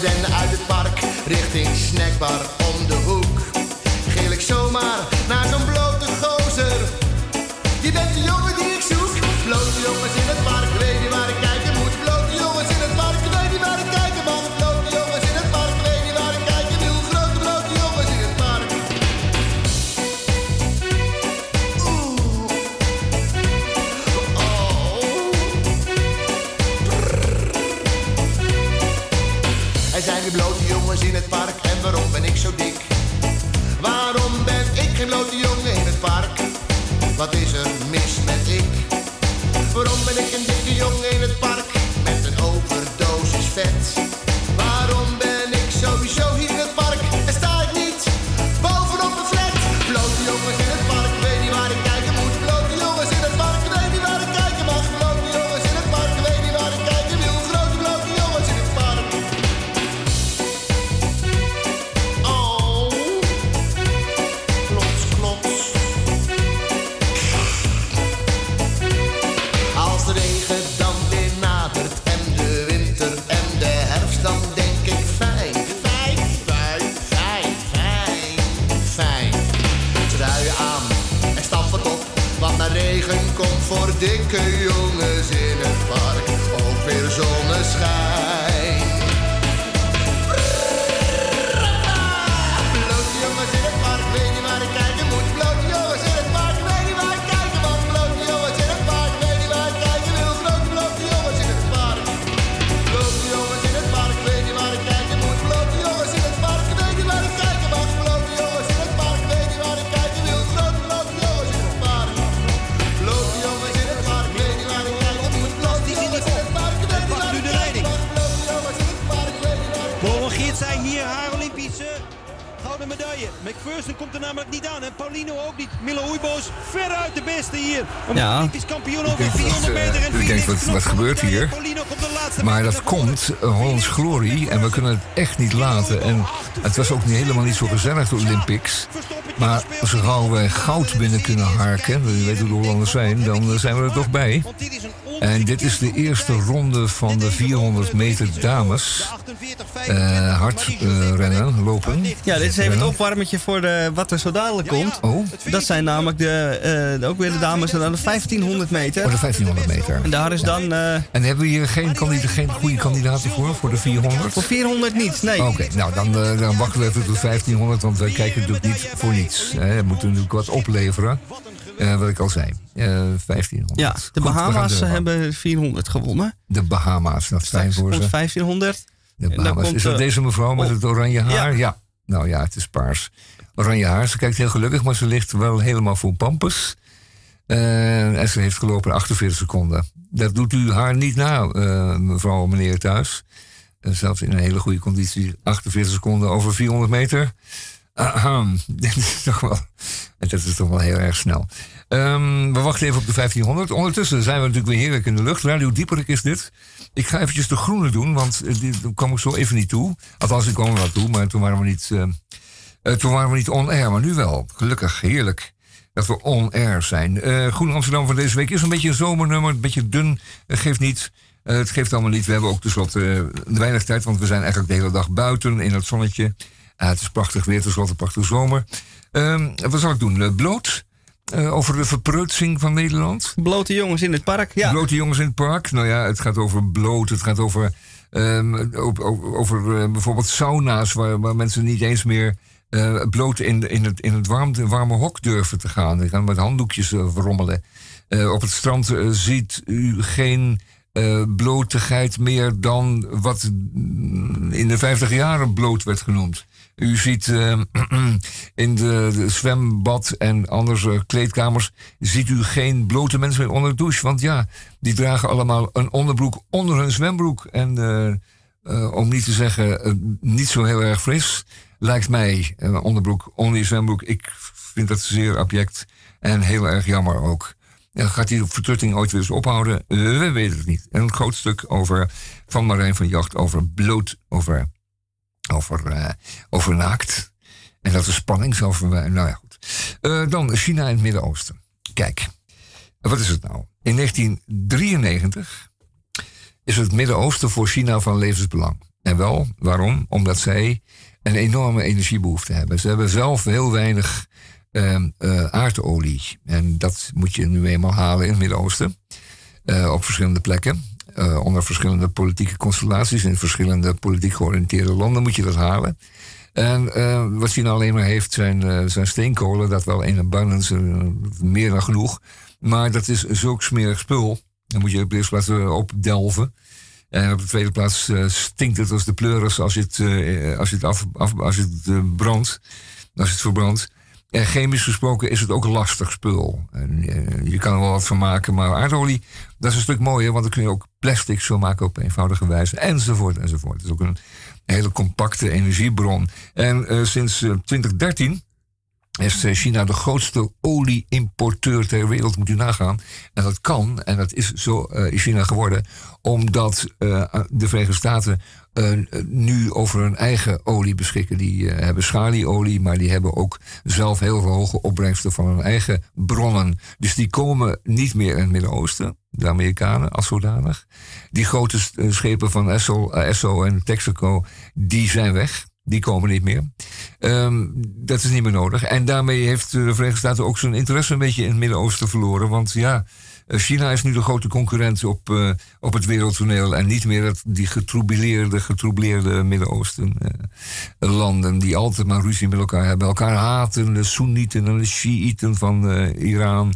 we den uit het park richting snackbar wat, gebeurt hier? Maar dat komt, uh, Hollands Glory, en we kunnen het echt niet laten. En het was ook niet, helemaal niet zo gezellig, de Olympics. Maar gauw wij goud binnen kunnen harken, we weten hoe de Hollanders zijn, dan eh, zijn we er toch bij. En dit is de eerste ronde van de 400 meter dames. Eh, hard eh, rennen, lopen. Ja, dit is even het opwarmetje voor de, wat er zo dadelijk komt. Oh, Dat zijn namelijk de, eh, ook weer de dames aan de 1500 meter. voor de 1500 meter. En daar is dan eh, En hebben we hier geen, geen goede kandidaten voor, voor de 400? voor 400 niet. Nee. Oké, nou dan, eh, dan wachten we even tot 1500, want wij kijken natuurlijk niet voor niets. Hè. We moeten natuurlijk wat opleveren, eh, wat ik al zei. Eh 1500. Ja, de Goed, we Bahama's hebben 400 gewonnen. De Bahama's, dat is fijn voor ze. 1500. De Bahama's. Is dat deze mevrouw met het oranje haar? Ja. Ja. Nou ja, het is paars. Oranje haar, ze kijkt heel gelukkig, maar ze ligt wel helemaal voor pampers. Eh, en ze heeft gelopen in 48 seconden. Dat doet u haar niet na, eh, mevrouw en meneer thuis. Eh, zelfs in een hele goede conditie, 48 seconden over 400 meter. Ahem, dit is toch wel, dat is toch wel heel erg snel. Ehm, we wachten even op de 1500. Ondertussen zijn we natuurlijk weer heerlijk in de lucht. Radio Dieperik is dit. Ik ga eventjes de groene doen, want eh, die daar kwam ik zo even niet toe. Althans, ik kwam er wel toe, maar toen waren we niet, eh, eh, toen waren we niet on-air. Maar nu wel. Gelukkig, heerlijk dat we on-air zijn. Eh Groen Amsterdam van deze week is een beetje een zomernummer. Een beetje dun, eh, geeft niet. Eh, het geeft allemaal niet. We hebben ook tenslotte eh, weinig tijd, want we zijn eigenlijk de hele dag buiten in het zonnetje. Ah, het is prachtig weer, tenslotte prachtig zomer. Ehm, wat zal ik doen? Eh, bloot? Eh, over de verpreutsing van Nederland? Blote jongens in het park. Ja. Blote jongens in het park. Nou ja, het gaat over bloot. Het gaat over, ehm, over, eh, bijvoorbeeld sauna's waar, waar mensen niet eens meer eh, bloot in, in het, in het warmte, warme hok durven te gaan. Die gaan met handdoekjes verrommelen. Uh, op het strand ziet u geen blotigheid meer dan wat in de vijftig jaren bloot werd genoemd. U ziet uh, in de, zwembad en andere kleedkamers... ziet u geen blote mensen meer onder de douche. Want ja, die dragen allemaal een onderbroek onder hun zwembroek. En uh, om niet te zeggen, niet zo heel erg fris... lijkt mij, een onderbroek onder je zwembroek... ik vind dat zeer abject en heel erg jammer ook. Gaat die vertrutting ooit weer eens ophouden? We weten het niet. En een groot stuk over, van Marijn van Jacht over bloot, over over, over naakt. En dat de spanning verwijderen. Nou ja, goed. Uh, dan China en het Midden-Oosten. Kijk, wat is het nou? In 1993 is het Midden-Oosten voor China van levensbelang. En wel, waarom? Omdat zij een enorme energiebehoefte hebben. Ze hebben zelf heel weinig uh, aardolie. En dat moet je nu eenmaal halen in het Midden-Oosten. Op verschillende plekken. Uh, onder verschillende politieke constellaties. In verschillende politiek georiënteerde landen moet je dat halen. En wat China alleen maar heeft zijn, zijn steenkolen. Dat wel in abundance, meer dan genoeg. Maar dat is zulk smerig spul. Dan moet je op de eerste plaats opdelven. En op de tweede plaats stinkt het als de pleuris als je het, als je het, af, af als je het brandt. Als je het verbrandt. En chemisch gesproken is het ook een lastig spul. En, eh, je kan er wel wat van maken, maar aardolie, dat is een stuk mooier, want dan kun je ook plastics zo maken op eenvoudige wijze, enzovoort, enzovoort. Het is ook een hele compacte energiebron. En uh, sinds 2013 eh, is eh, China de grootste olieimporteur ter wereld, moet u nagaan. En dat kan, en dat is zo uh, in China geworden, omdat uh, de Verenigde Staten nu over hun eigen olie beschikken. Die hebben schalieolie, maar die hebben ook zelf heel veel hoge opbrengsten van hun eigen bronnen. Dus die komen niet meer in het Midden-Oosten, de Amerikanen als zodanig. Die grote schepen van Esso, Esso en Texaco, die zijn weg. Die komen niet meer. Um, dat is niet meer nodig. En daarmee heeft de Verenigde Staten ook zijn interesse een beetje in het Midden-Oosten verloren. Want ja, eh, China is nu de grote concurrent op, uh, op het wereldtoneel. En niet meer dat, die getroubleerde, getroubleerde Midden-Oosten uh, landen. Die altijd maar ruzie met elkaar hebben. Elkaar haten, de Soenieten en de Shiiten van Iran.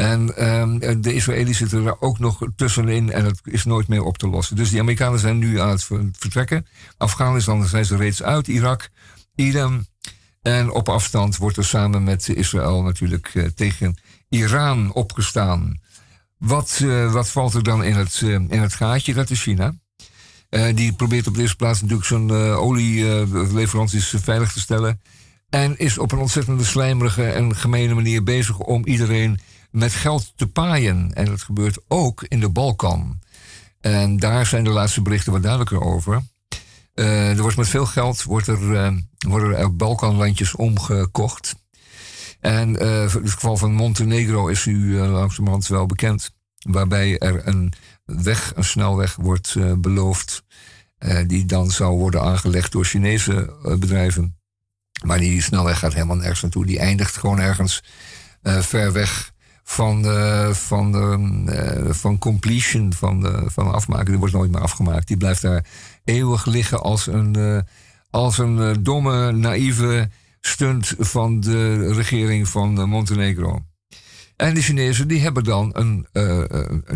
En um, de Israëli's zitten er ook nog tussenin en het is nooit meer op te lossen. Dus die Amerikanen zijn nu aan het vertrekken. Afghanistan zijn ze reeds uit, Irak, Iran. En op afstand wordt er samen met Israël natuurlijk uh, tegen Iran opgestaan. Wat, uh, wat valt er dan in het, uh, in het gaatje? Dat is China. die probeert op de eerste plaats natuurlijk zijn olieleveranties veilig te stellen. En is op een ontzettende slijmerige en gemene manier bezig om iedereen met geld te paaien. En dat gebeurt ook in de Balkan. En daar zijn de laatste berichten wat duidelijker over. Uh, er wordt met veel geld wordt er, uh, worden er Balkanlandjes omgekocht. En uh, het geval van Montenegro is u langzamerhand wel bekend. Waarbij er een weg, een snelweg wordt beloofd. die dan zou worden aangelegd door Chinese bedrijven. Maar die snelweg gaat helemaal nergens naartoe. Die eindigt gewoon ergens ver weg van, van, de, uh, van completion, van, de, van afmaken. Die wordt nooit meer afgemaakt. Die blijft daar eeuwig liggen als een, uh, als een uh, domme, naïeve stunt van de regering van Montenegro. En de Chinezen die hebben dan een,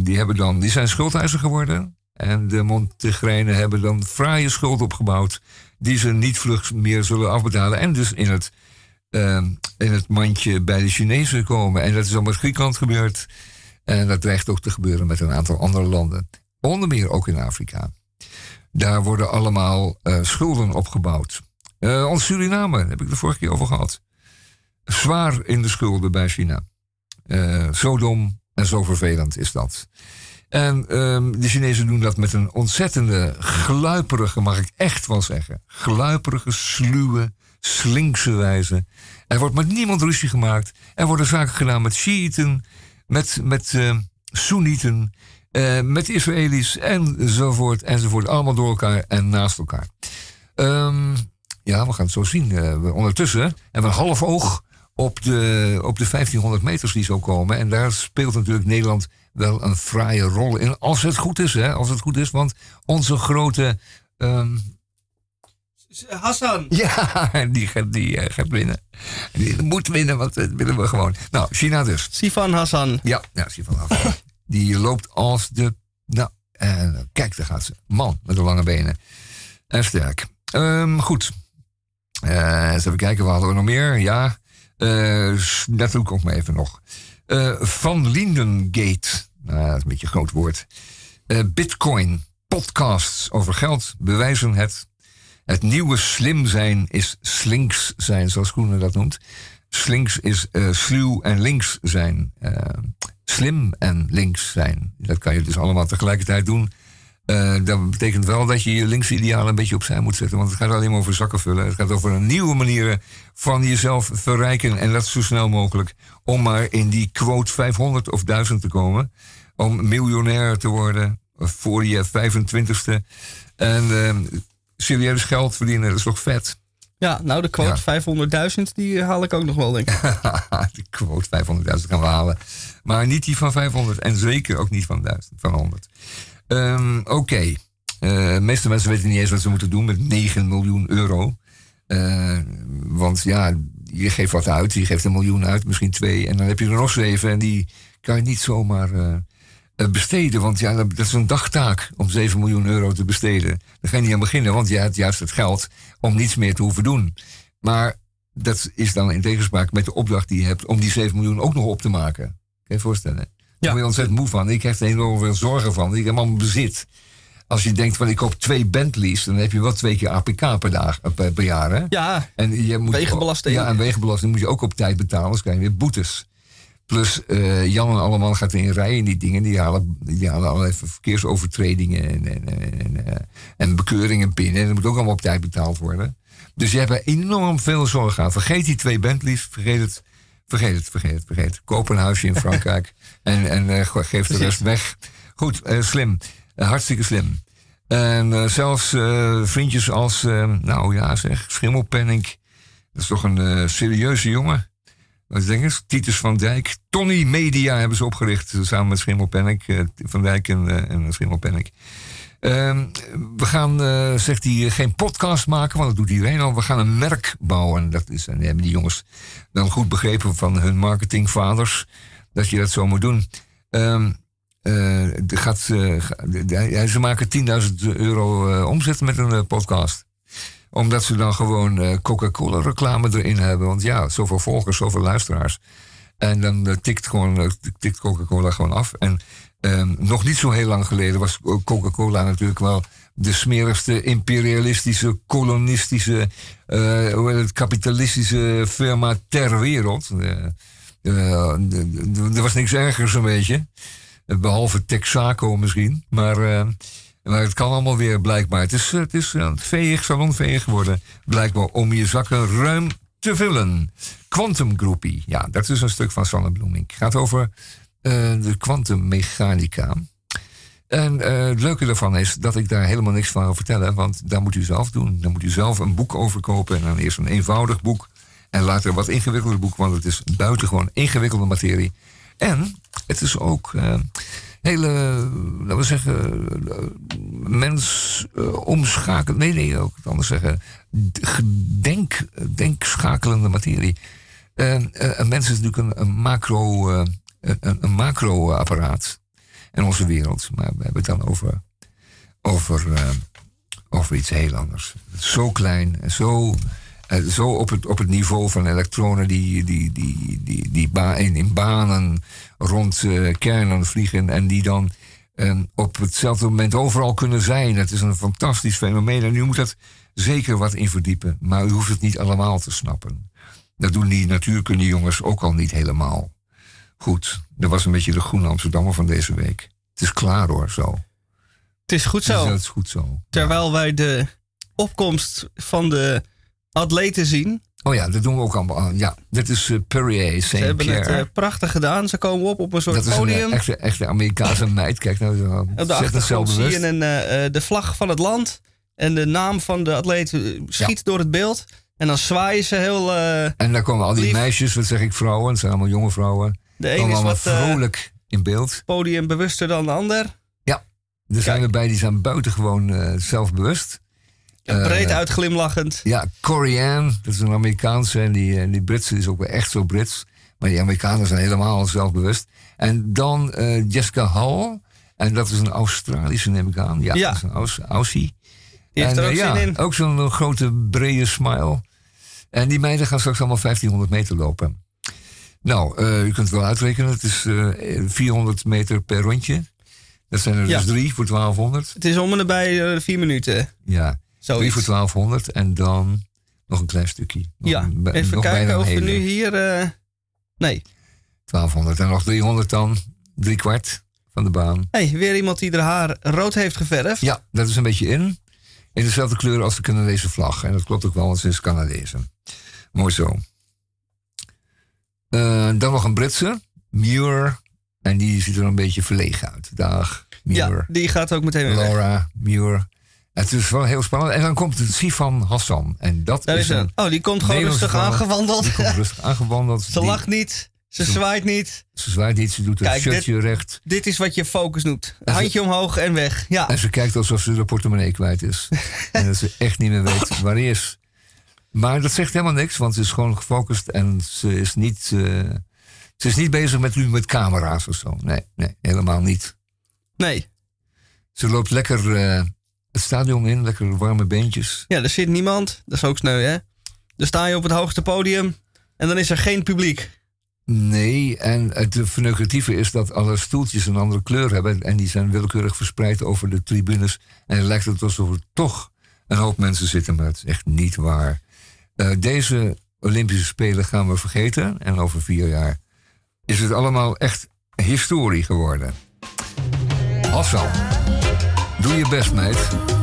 die, hebben dan, die zijn schuldeiser geworden. En de Montenegrijnen hebben dan fraaie schuld opgebouwd. Die ze niet vlug meer zullen afbetalen. En dus in het uh, in het mandje bij de Chinezen komen. En dat is al met Griekenland gebeurd. En dat dreigt ook te gebeuren met een aantal andere landen. Onder meer ook in Afrika. Daar worden allemaal uh, schulden opgebouwd. Uh, ons Suriname, daar heb ik de vorige keer over gehad. Zwaar in de schulden bij China. Uh, zo dom en zo vervelend is dat. En ehm, de Chinezen doen dat met een ontzettende, gluiperige, mag ik echt wel zeggen, gluiperige, sluwe, slinkse wijze. Er wordt met niemand ruzie gemaakt. Er worden zaken gedaan met Shiiten, met, met uh, Soenieten, uh, met Israëli's enzovoort, enzovoort. Allemaal door elkaar en naast elkaar. Um, ja, we gaan het zo zien. Uh, ondertussen hebben we een half oog op de, op de 1500 meters die zo komen. En daar speelt natuurlijk Nederland wel een fraaie rol in. Als het goed is, hè? Als het goed is, want onze grote um, Hassan. Ja, die, gaat, die uh, gaat winnen. Die moet winnen, want dat willen we gewoon. Nou, China dus. Sifan Hassan. Ja, ja Sifan Hassan. die loopt als de... Nou, uh, kijk, daar gaat ze. Man met de lange benen. En sterk. Um, goed. Uh, eens even kijken, wat hadden we nog meer? Ja, dat doe ik ook maar even nog. Van Lindengate. Nou, dat is een beetje een groot woord. Bitcoin. Podcasts over geld bewijzen het het nieuwe slim zijn is slinks zijn, zoals Groene dat noemt. Slinks is uh, sluw en links zijn. Uh, slim en links zijn. Dat kan je dus allemaal tegelijkertijd doen. Uh, dat betekent wel dat je je linkse idealen een beetje opzij moet zetten. Want het gaat alleen maar over zakken vullen. Het gaat over een nieuwe manieren van jezelf verrijken. En dat zo snel mogelijk. Om maar in die quote 500 of 1000 te komen. Om miljonair te worden voor je 25ste. En serieus geld verdienen, dat is toch vet? Ja, nou de quote 500.000, die haal ik ook nog wel, denk ik. de quote 500.000 gaan we halen. Maar niet die van 500 en zeker ook niet van 1000, van 100. Ehm, oké. Eh, de meeste mensen weten niet eens wat ze moeten doen met 9 miljoen euro. Uh, want ja, je geeft wat uit, je geeft een miljoen uit, misschien twee. En dan heb je er nog zeven en die kan je niet zomaar uh, besteden. Want ja, dat is een dagtaak om 7 miljoen euro te besteden. Daar ga je niet aan beginnen, want je hebt juist het geld om niets meer te hoeven doen. Maar dat is dan in tegenspraak met de opdracht die je hebt om die 7 miljoen ook nog op te maken. Kan je je voorstellen? Daar ja. ben je ontzettend moe van. Ik heb er enorm veel zorgen van. Ik heb allemaal bezit. Als je denkt van ik koop twee Bentleys, dan heb je wel twee keer APK per, dag, eh, per, per jaar. Hè? Ja, en je moet, wegenbelasting. Ja, en wegenbelasting moet je ook op tijd betalen, anders krijg je weer boetes. Plus uh, Jan en allemaal gaat in rijden in die dingen. Die halen, die halen allerlei verkeersovertredingen en, en, en, uh, en bekeuringen binnen. En dat moet ook allemaal op tijd betaald worden. Dus je hebt er enorm veel zorg aan. Vergeet die twee Bentleys, vergeet het. Vergeet het, vergeet het, vergeet het. Koop een huisje in Frankrijk en, en uh, geef de rest weg. Goed, slim. hartstikke slim. En zelfs vriendjes als, nou ja zeg, Schimmelpenning. Dat is toch een serieuze jongen. Je? Titus van Dijk. Tony Media hebben ze opgericht. Samen met Schimmelpennik. Uh, van Dijk en, uh, en. Uh, we gaan, zegt hij, geen podcast maken, want dat doet iedereen al. We gaan een merk bouwen. Dat is, en hebben die jongens dan goed begrepen van hun marketingvaders. Dat je dat zo moet doen. Um, gaat, ze maken 10.000 euro omzet met een podcast omdat ze dan gewoon uh, Coca-Cola reclame erin hebben. Want ja, zoveel volgers, zoveel luisteraars. En dan uh, tikt, gewoon, uh, tikt Coca-Cola gewoon af. En ehm, nog niet zo heel lang geleden was Coca-Cola natuurlijk wel de smerigste imperialistische, kolonistische, het, kapitalistische firma ter wereld. er was niks ergers een beetje. Behalve Texaco misschien. Maar maar het kan allemaal weer blijkbaar. Het is, het is veeg, salonveeg geworden. Blijkbaar om je zakken ruim te vullen. Quantum Groupie. Ja, dat is een stuk van Sanne Bloemink. Het gaat over uh, de kwantummechanica. En uh, het leuke daarvan is dat ik daar helemaal niks van ga vertellen. Want daar moet u zelf doen. Dan moet u zelf een boek over kopen. En dan eerst een eenvoudig boek. En later een wat ingewikkelder boek. Want het is buitengewoon ingewikkelde materie. En het is ook... Uh, hele, laten we zeggen, mens uh, omschakelen. Nee, nee, ook anders zeggen. Denk, denkschakelende materie. Uh, een mens is natuurlijk een, macro, uh, een, een macro-apparaat in onze wereld. Maar we hebben het dan over, over, over iets heel anders. Zo klein zo zo op het, op het niveau van elektronen die, die, die, die, die in banen rond uh, kernen vliegen en die dan uh, op hetzelfde moment overal kunnen zijn. Het is een fantastisch fenomeen en u moet dat zeker wat in verdiepen. Maar u hoeft het niet allemaal te snappen. Dat doen die natuurkunde jongens ook al niet helemaal. Goed, dat was een beetje de groene Amsterdammer van deze week. Het is klaar hoor, zo. Het is goed zo. Het is, goed zo. Terwijl wij de opkomst van de atleten zien. Oh ja, dat doen we ook allemaal. Ja, dit is uh, Perrier, St. Ze hebben het uh, prachtig gedaan. Ze komen op op een soort dat podium. Dat is een echte, echte Amerikaanse meid. Kijk nou, zo. op de achtergrond zie je een, uh, de vlag van het land. En de naam van de atleet schiet ja. door het beeld. En dan zwaaien ze heel En daar komen al die lief. meisjes, wat zeg ik, vrouwen. Het zijn allemaal jonge vrouwen. De een is wat vrolijk in beeld. Podium bewuster dan de ander. Ja, er zijn erbij die zijn buitengewoon zelfbewust. Ja, breed uh, uitglimlachend. Ja, Corey Ann, dat is een Amerikaanse. En die, en die Britse is ook wel echt zo Brits. Maar die Amerikanen zijn helemaal zelfbewust. En dan uh, Jessica Hall. En dat is een Australische, neem ik aan. Ja, ja. dat is een Aus Aussie. Die heeft en, er ook ja, zin in. Ook zo'n grote, brede smile. En die meiden gaan straks allemaal 1500 meter lopen. Nou, uh, u kunt het wel uitrekenen. Het is 400 meter per rondje. Dat zijn er Ja. dus drie voor 1200. Het is om en nabij uh, vier minuten. Ja, Zoiets. voor 1200 en dan nog een klein stukje. Nog Ja, een- even kijken of we nu hier... eh, nee. 1200 en nog 300 dan. Drie kwart van de baan. hey, weer iemand die haar haar rood heeft geverfd. Ja, dat is een beetje in. In dezelfde kleur als de Canadese vlag. En dat klopt ook wel, want ze is Canadees. Mooi zo. Eh, dan nog een Britse. Muir. En die ziet er een beetje verlegen uit. Dag, Ja, Muir. die gaat ook meteen weer weg. Laura, Muir. Het is wel heel spannend. En dan komt Sifan Hassan. En dat is, een, Oh, die komt gewoon rustig aangewandeld. Die komt rustig aangewandeld. Ze lacht niet. Ze, zwaait niet. Ze zwaait niet, ze doet het shirtje recht. Dit is wat je focus noemt. Handje omhoog en weg. Ja. En ze kijkt alsof ze de portemonnee kwijt is. en dat ze echt niet meer weet waar hij is. Maar dat zegt helemaal niks, want ze is gewoon gefocust en ze is niet, uh, ze is niet bezig met nu met camera's of zo. Nee, nee, helemaal niet. Nee. Ze loopt lekker uh, het stadion in, lekker warme beentjes. Ja, er zit niemand. Dat is ook sneu, hè? Dan sta je op het hoogste podium en dan is er geen publiek. Nee, en het verneukeratieve is dat alle stoeltjes een andere kleur hebben. En die zijn willekeurig verspreid over de tribunes. En het lijkt het alsof er toch een hoop mensen zitten, maar het is echt niet waar. Uh, deze Olympische Spelen gaan we vergeten. En over vier jaar is het allemaal echt historie geworden. Hassan, doe je best, meid.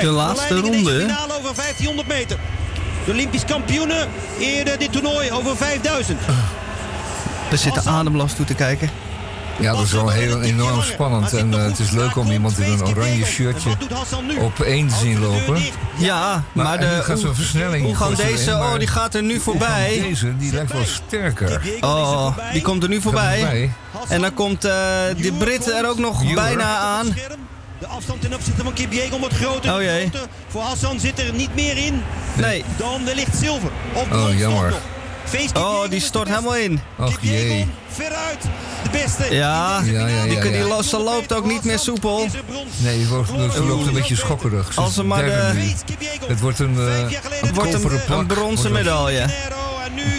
De laatste ronde. De finale over 1500 meter. De Olympisch kampioenen eerder dit toernooi over 5000. We zitten ademloos toe te kijken. Ja, dat is wel heel enorm spannend. En uh, het is leuk om iemand in een oranje shirtje op één te zien lopen. Ja, maar, maar de, gaat zo'n versnelling. Hoe gaan deze? Oh, die gaat er nu voorbij. Deze, die lijkt wel sterker. Oh, die komt er nu voorbij. En dan komt uh, de Brit er ook nog bijna aan. Ten opzichte van Kip Jeger wordt groter. Oh jee. Voor Hassan zit er niet meer in. Nee. Dan wellicht zilver. Op oh, jammer. Oh, die stort helemaal in. Och jee. Veruit de beste. Ja, ja, ja, die, ja, die, ze loopt ook niet meer soepel. Nee, die loopt, loopt een beetje schokkerig. Als ze maar de, het wordt een, uh, het wordt een, een bronzen medaille.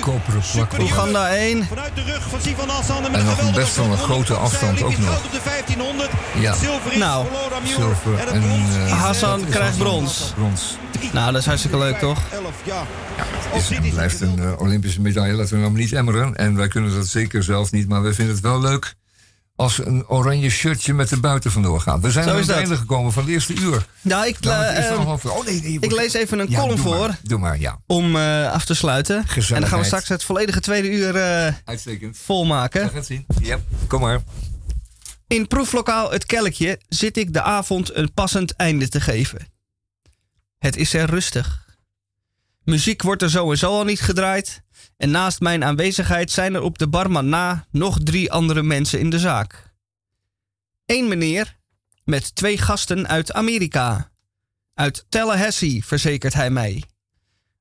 Koperen plak. Oeganda 1. Vanuit de rug van Sivan Hassan. En nog een best wel een grote afstand ook nog. op de 1500. Ja. Zilver is nou, zilver. En, uh, Hassan krijgt brons. brons. Nou, dat is hartstikke leuk, toch? ja. Ja, het is blijft een uh, Olympische medaille. Laten we nou niet emmeren. En wij kunnen dat zeker zelf niet. Maar we vinden het wel leuk als een oranje shirtje met de buiten vandoor gaat. We zijn aan het einde gekomen van het eerste uur. Nou, ik, uh, oh, nee, nee, ik lees even een ja, column doe voor. Maar, doe maar, ja. Om uh, af te sluiten. En dan gaan we straks het volledige tweede uur uh, Uitstekend. volmaken. We gaan het zien. Yep. Kom maar. In proeflokaal Het Kelkje zit ik de avond een passend einde te geven. Het is er rustig. Muziek wordt er sowieso al niet gedraaid. En naast mijn aanwezigheid zijn er op de barman na nog drie andere mensen in de zaak. Eén meneer met twee gasten uit Amerika. Uit Tallahassee, verzekert hij mij.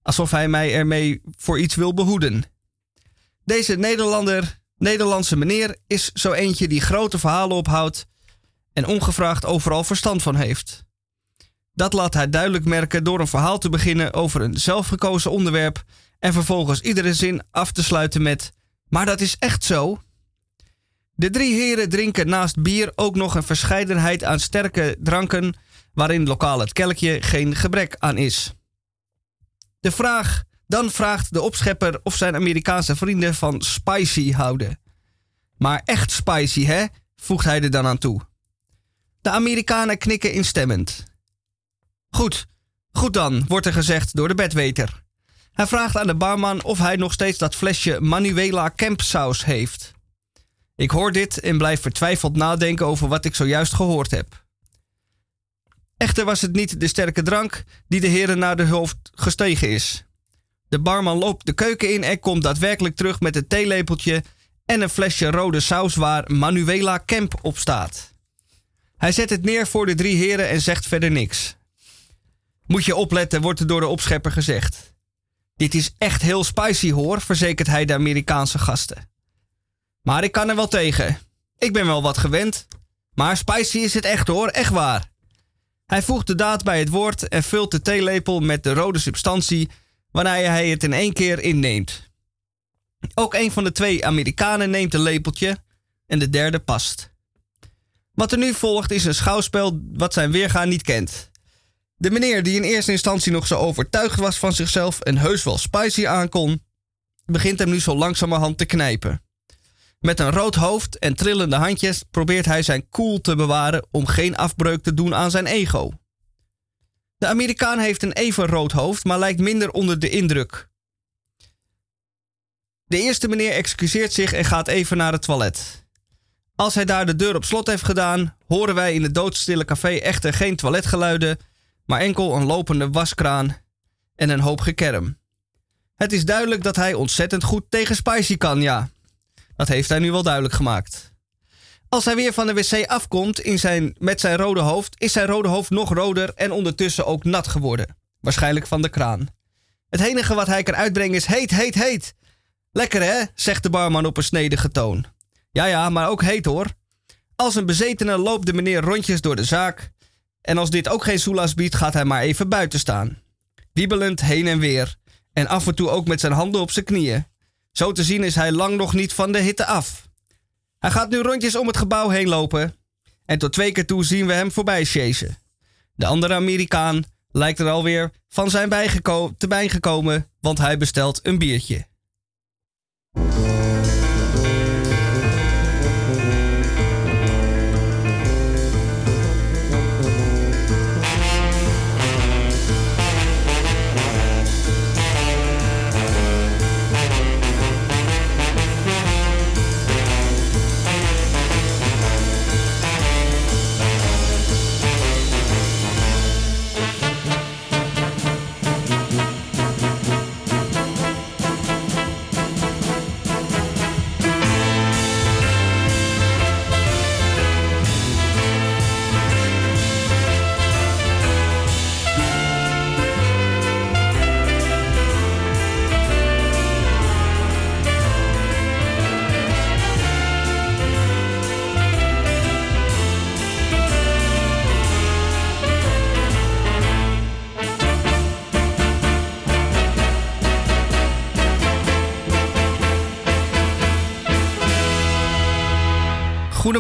Alsof hij mij ermee voor iets wil behoeden. Deze Nederlander, Nederlandse meneer is zo eentje die grote verhalen ophoudt en ongevraagd overal verstand van heeft. Dat laat hij duidelijk merken door een verhaal te beginnen over een zelfgekozen onderwerp en vervolgens iedere zin af te sluiten met: Maar dat is echt zo? De drie heren drinken naast bier ook nog een verscheidenheid aan sterke dranken, waarin lokaal het kelkje geen gebrek aan is. De vraag, dan vraagt de opschepper of zijn Amerikaanse vrienden van spicy houden. Maar echt spicy, hè? voegt hij er dan aan toe. De Amerikanen knikken instemmend. Goed, goed dan, wordt er gezegd door de bedweter. Hij vraagt aan de barman of hij nog steeds dat flesje Manuela Kempsaus heeft. Ik hoor dit en blijf vertwijfeld nadenken over wat ik zojuist gehoord heb. Echter was het niet de sterke drank die de heren naar de hoofd gestegen is. De barman loopt de keuken in en komt daadwerkelijk terug met een theelepeltje en een flesje rode saus waar Manuela Kemp op staat. Hij zet het neer voor de drie heren en zegt verder niks. Moet je opletten, wordt er door de opschepper gezegd. Dit is echt heel spicy hoor, verzekert hij de Amerikaanse gasten. Maar ik kan er wel tegen. Ik ben wel wat gewend. Maar spicy is het echt hoor, echt waar. Hij voegt de daad bij het woord en vult de theelepel met de rode substantie wanneer hij het in één keer inneemt. Ook een van de twee Amerikanen neemt een lepeltje en de derde past. Wat er nu volgt is een schouwspel wat zijn weergaan niet kent. De meneer die in eerste instantie nog zo overtuigd was van zichzelf en heus wel spicy aankon, begint hem nu zo langzamerhand te knijpen. Met een rood hoofd en trillende handjes probeert hij zijn koel te bewaren om geen afbreuk te doen aan zijn ego. De Amerikaan heeft een even rood hoofd, maar lijkt minder onder de indruk. De eerste meneer excuseert zich en gaat even naar het toilet. Als hij daar de deur op slot heeft gedaan, horen wij in het doodstille café echter geen toiletgeluiden maar enkel een lopende waskraan en een hoop gekerm. Het is duidelijk dat hij ontzettend goed tegen Spicy kan, ja. Dat heeft hij nu wel duidelijk gemaakt. Als hij weer van de wc afkomt in zijn, met zijn rode hoofd, is zijn rode hoofd nog roder en ondertussen ook nat geworden. Waarschijnlijk van de kraan. Het enige wat hij kan uitbrengen is heet, heet, heet. Lekker hè, zegt de barman op een snedige toon. Ja, ja, maar ook heet hoor. Als een bezetene loopt de meneer rondjes door de zaak. En als dit ook geen soelaas biedt, gaat hij maar even buiten staan. Wiebelend heen en weer. En af en toe ook met zijn handen op zijn knieën. Zo te zien is hij lang nog niet van de hitte af. Hij gaat nu rondjes om het gebouw heen lopen. En tot twee keer toe zien we hem voorbij chasen. De andere Amerikaan lijkt er alweer van zijn te bijgekomen, want hij bestelt een biertje.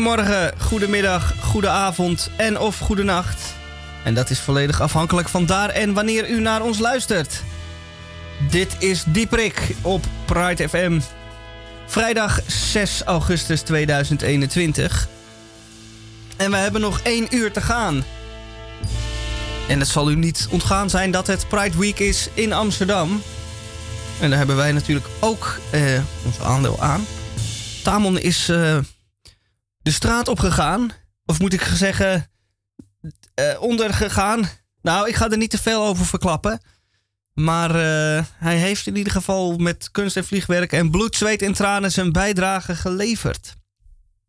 Goedemorgen, goedemiddag, goedenavond en of goedenacht. En dat is volledig afhankelijk van daar en wanneer u naar ons luistert. Dit is Dieprik op Pride FM. Vrijdag 6 augustus 2021. En we hebben nog één uur te gaan. En het zal u niet ontgaan zijn dat het Pride Week is in Amsterdam. En daar hebben wij natuurlijk ook eh, ons aandeel aan. Tamon is eh, de straat opgegaan. Of moet ik zeggen, ondergegaan. Nou, ik ga er niet te veel over verklappen. Maar uh, hij heeft in ieder geval met kunst en vliegwerk en bloed, zweet en tranen zijn bijdrage geleverd.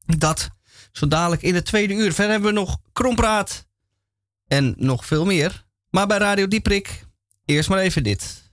Dat zo dadelijk in het tweede uur. Verder hebben we nog krompraat en nog veel meer. Maar bij Radio Dieprik, eerst maar even dit.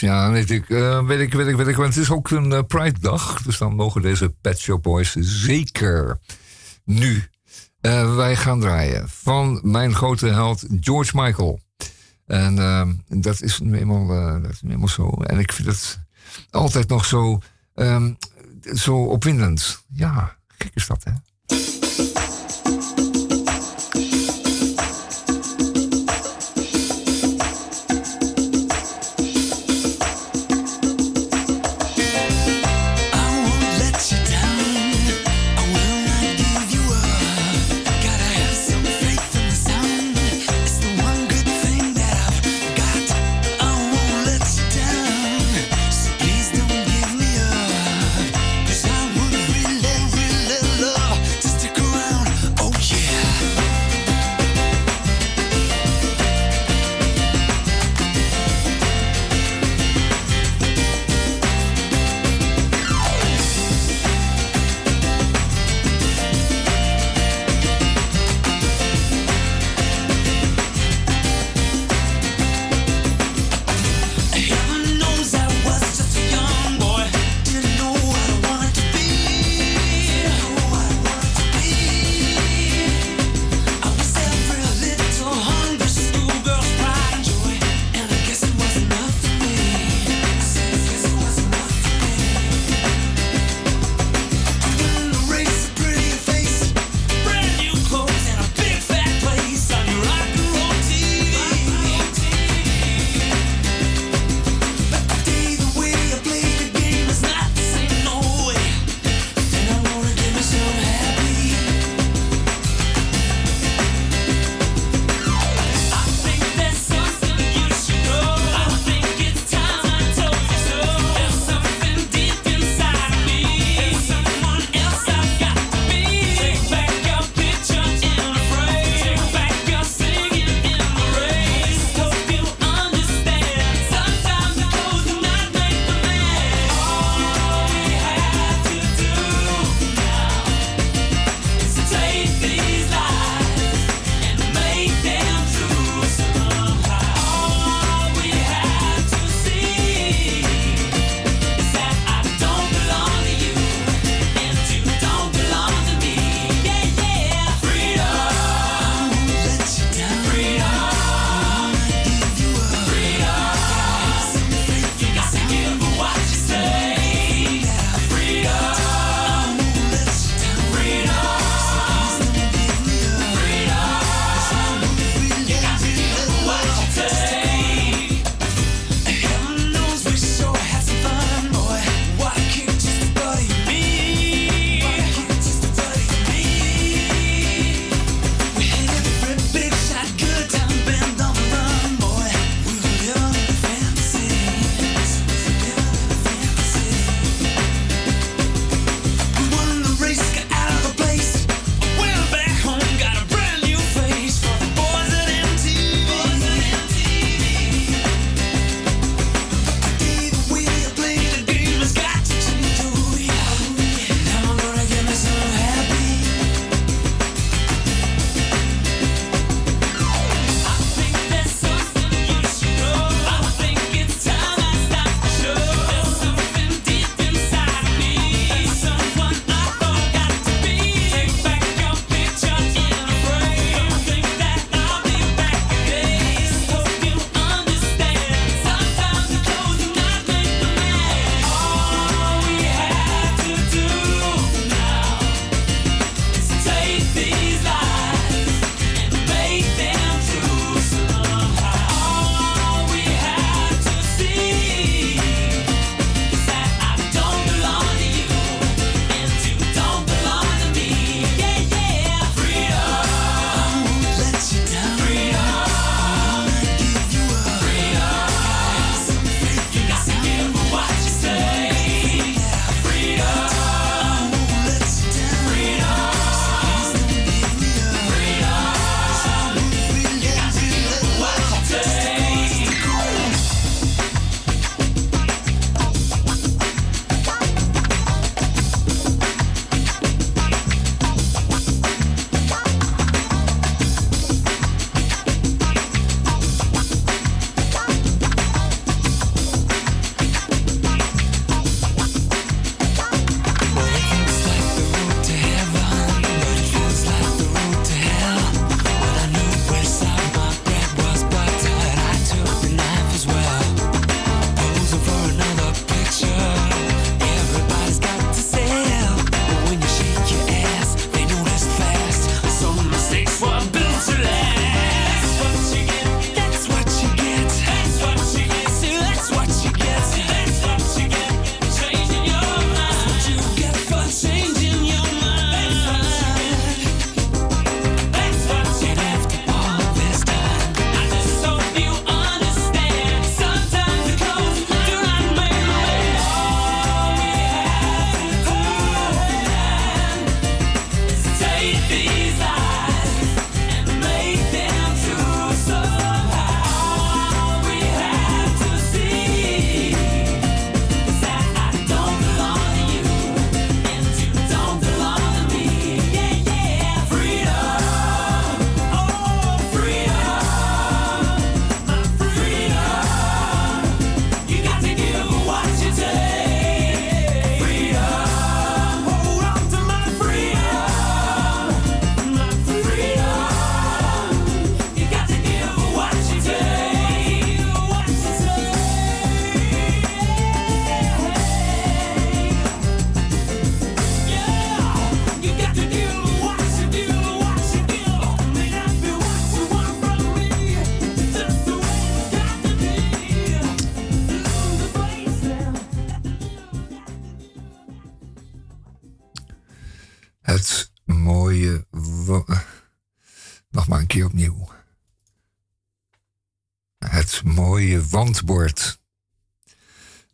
Ja, weet ik, uh, weet ik, weet ik, weet ik. Want het is ook een uh, Pride-dag. Dus dan mogen deze Pet Shop Boys zeker nu. Uh, wij gaan draaien van mijn grote held George Michael. En dat is nu eenmaal, dat is zo. En ik vind het altijd nog zo, ehm, zo opwindend. Ja, gek is dat, hè?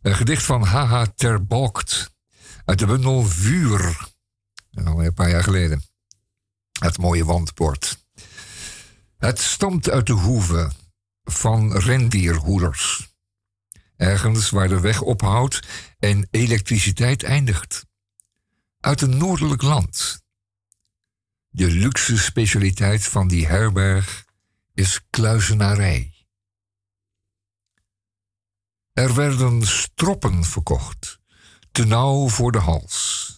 Een gedicht van H.H. Terbalkt uit de bundel Vuur. Al een paar jaar geleden. Het mooie wandbord. Het stamt uit de hoeve van rendierhoeders. Ergens waar de weg ophoudt en elektriciteit eindigt. Uit een noordelijk land. De luxe specialiteit van die herberg is kluizenarij. Er werden stroppen verkocht, te nauw voor de hals.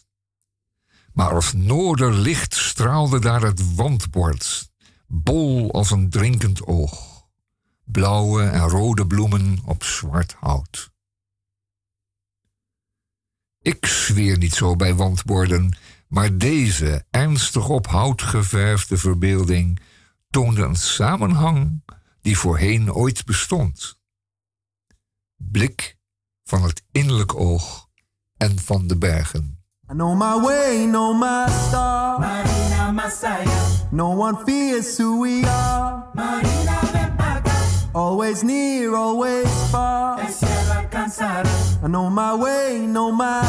Maar als noorderlicht straalde daar het wandbord, bol als een drinkend oog, blauwe en rode bloemen op zwart hout. Ik zweer niet zo bij wandborden, maar deze ernstig op hout geverfde verbeelding toonde een samenhang die voorheen ooit bestond. Blik van het innerlijk oog en van de bergen. I know my way, know my star. Marina Masaya. No one fears who we are. Marina Vempaga. Always near, always far. I know my way, know my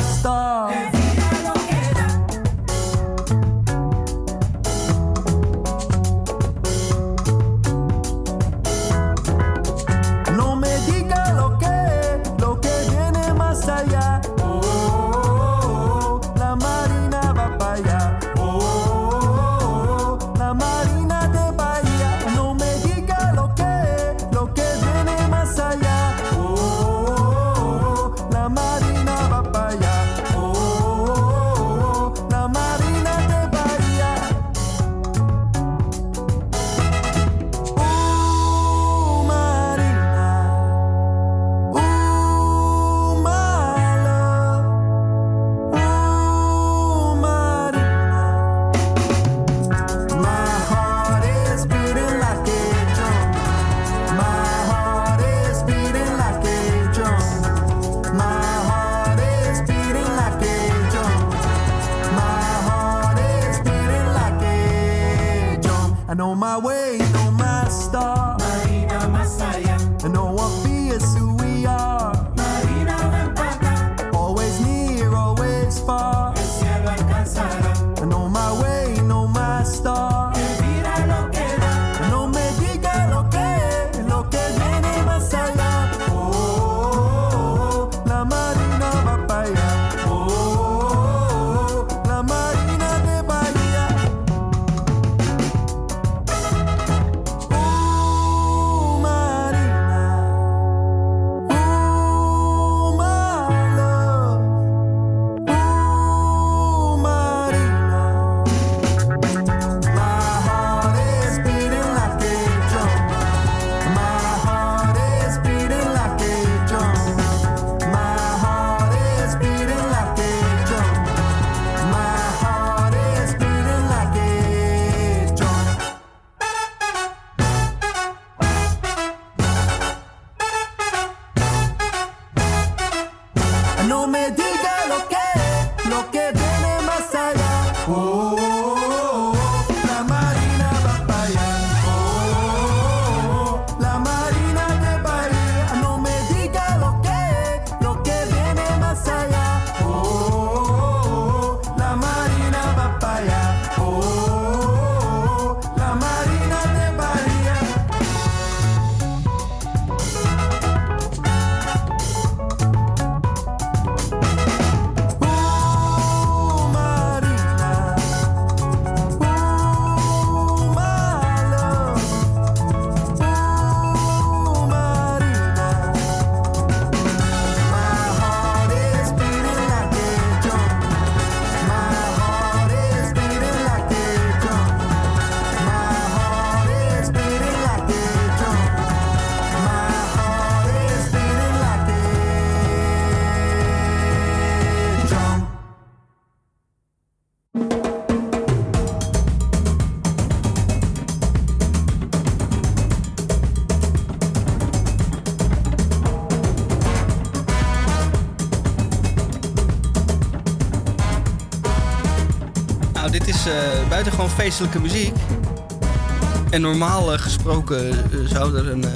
drum. I know my way, me diga muziek. En normaal eh, gesproken eh, zou er een, eh,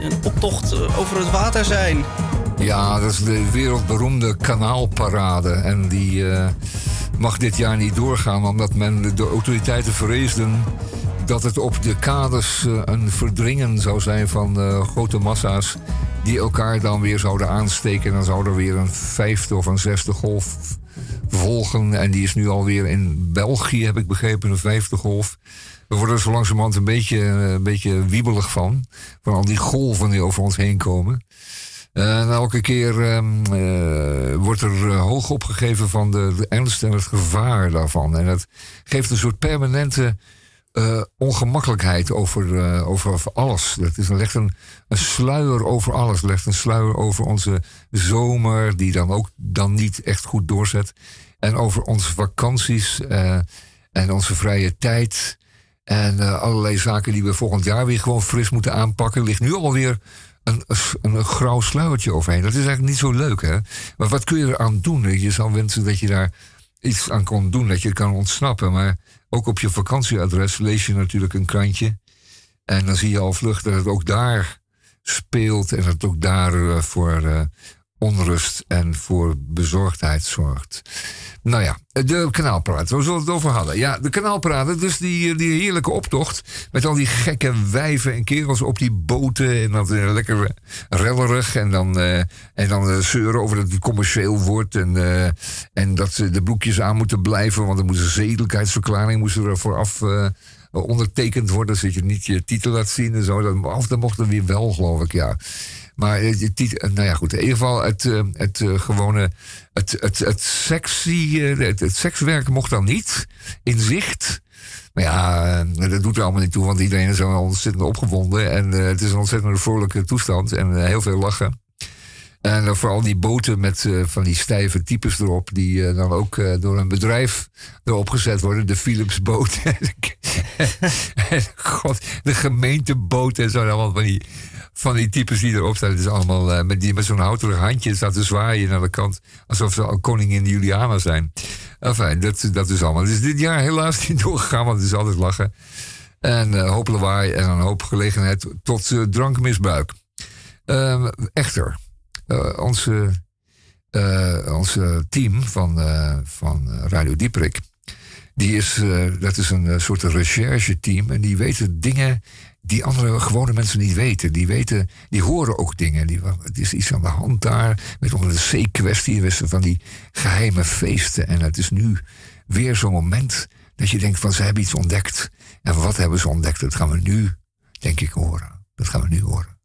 een, optocht over het water zijn. Ja, dat is de wereldberoemde kanaalparade. En die mag dit jaar niet doorgaan, omdat men de autoriteiten vreesden dat het op de kades eh, een verdringen zou zijn van grote massa's. Die elkaar dan weer zouden aansteken. En dan zou er weer een vijfde of een zesde golf En die is nu alweer in België, heb ik begrepen, een vijfde golf. We worden er zo langzamerhand een beetje, eh, een beetje wiebelig van. Van al die golven die over ons heen komen. En elke keer ehm, eh, wordt er eh, hoog opgegeven van de, de ernst en het gevaar daarvan. En dat geeft een soort permanente eh, ongemakkelijkheid over, eh, over, over alles. Dat is, legt een, een sluier over alles. Legt een sluier over onze zomer, die dan ook dan niet echt goed doorzet. En over onze vakanties eh, en onze vrije tijd. En eh, allerlei zaken die we volgend jaar weer gewoon fris moeten aanpakken. ligt nu alweer een, een, een grauw sluiertje overheen. Dat is eigenlijk niet zo leuk, hè? Maar wat kun je eraan doen? Je zou wensen dat je daar iets aan kon doen, dat je kan ontsnappen. Maar ook op je vakantieadres lees je natuurlijk een krantje. En dan zie je al vlug dat het ook daar speelt en dat het ook daar eh, voor onrust en voor bezorgdheid zorgt. Nou ja, de kanaalparade, waar zullen we het over hadden? Ja, de kanaalparade, dus die, die heerlijke optocht met al die gekke wijven en kerels op die boten en dat eh, lekker rellerig en dan, eh, en dan eh, zeuren over dat het commercieel wordt en, en dat ze de broekjes aan moeten blijven, want er moet een zedelijkheidsverklaring moest er vooraf ondertekend worden, zodat je niet je titel laat zien en zo. Dat, of dat mocht er weer wel, geloof ik, ja. Maar eh, titel, nou ja, goed. In ieder geval het, eh, het eh, gewone, het, het, het sexy, eh, het, sekswerk mocht dan niet in zicht. Maar ja, eh, dat doet er allemaal niet toe, want iedereen is ontzettend opgewonden. En eh, het is een ontzettend vrolijke toestand en eh, heel veel lachen. En vooral die boten met eh, van die stijve types erop, die eh, dan ook eh, door een bedrijf erop gezet worden. De Philipsboot. God, de gemeenteboot en zo. Allemaal van die, van die types die erop staan. Het is allemaal eh, met, die met zo'n houterig handje staat te zwaaien naar de kant. Alsof ze al koningin Juliana zijn. Enfin, dat, dat is allemaal. Is dit jaar helaas niet doorgegaan, want het is altijd lachen. En eh hoop lawaai en een hoop gelegenheid tot eh, drankmisbruik. Ehm, echter, onze, onze team van, van Radio Dieprik... Die is, dat is een soort recherche-team. En die weten dingen die andere gewone mensen niet weten. Die weten, die horen ook dingen. Die, het is iets aan de hand daar. Met onder de C-kwestie van die geheime feesten. En het is nu weer zo'n moment dat je denkt van ze hebben iets ontdekt. En wat hebben ze ontdekt? Dat gaan we nu, denk ik, horen. Dat gaan we nu horen.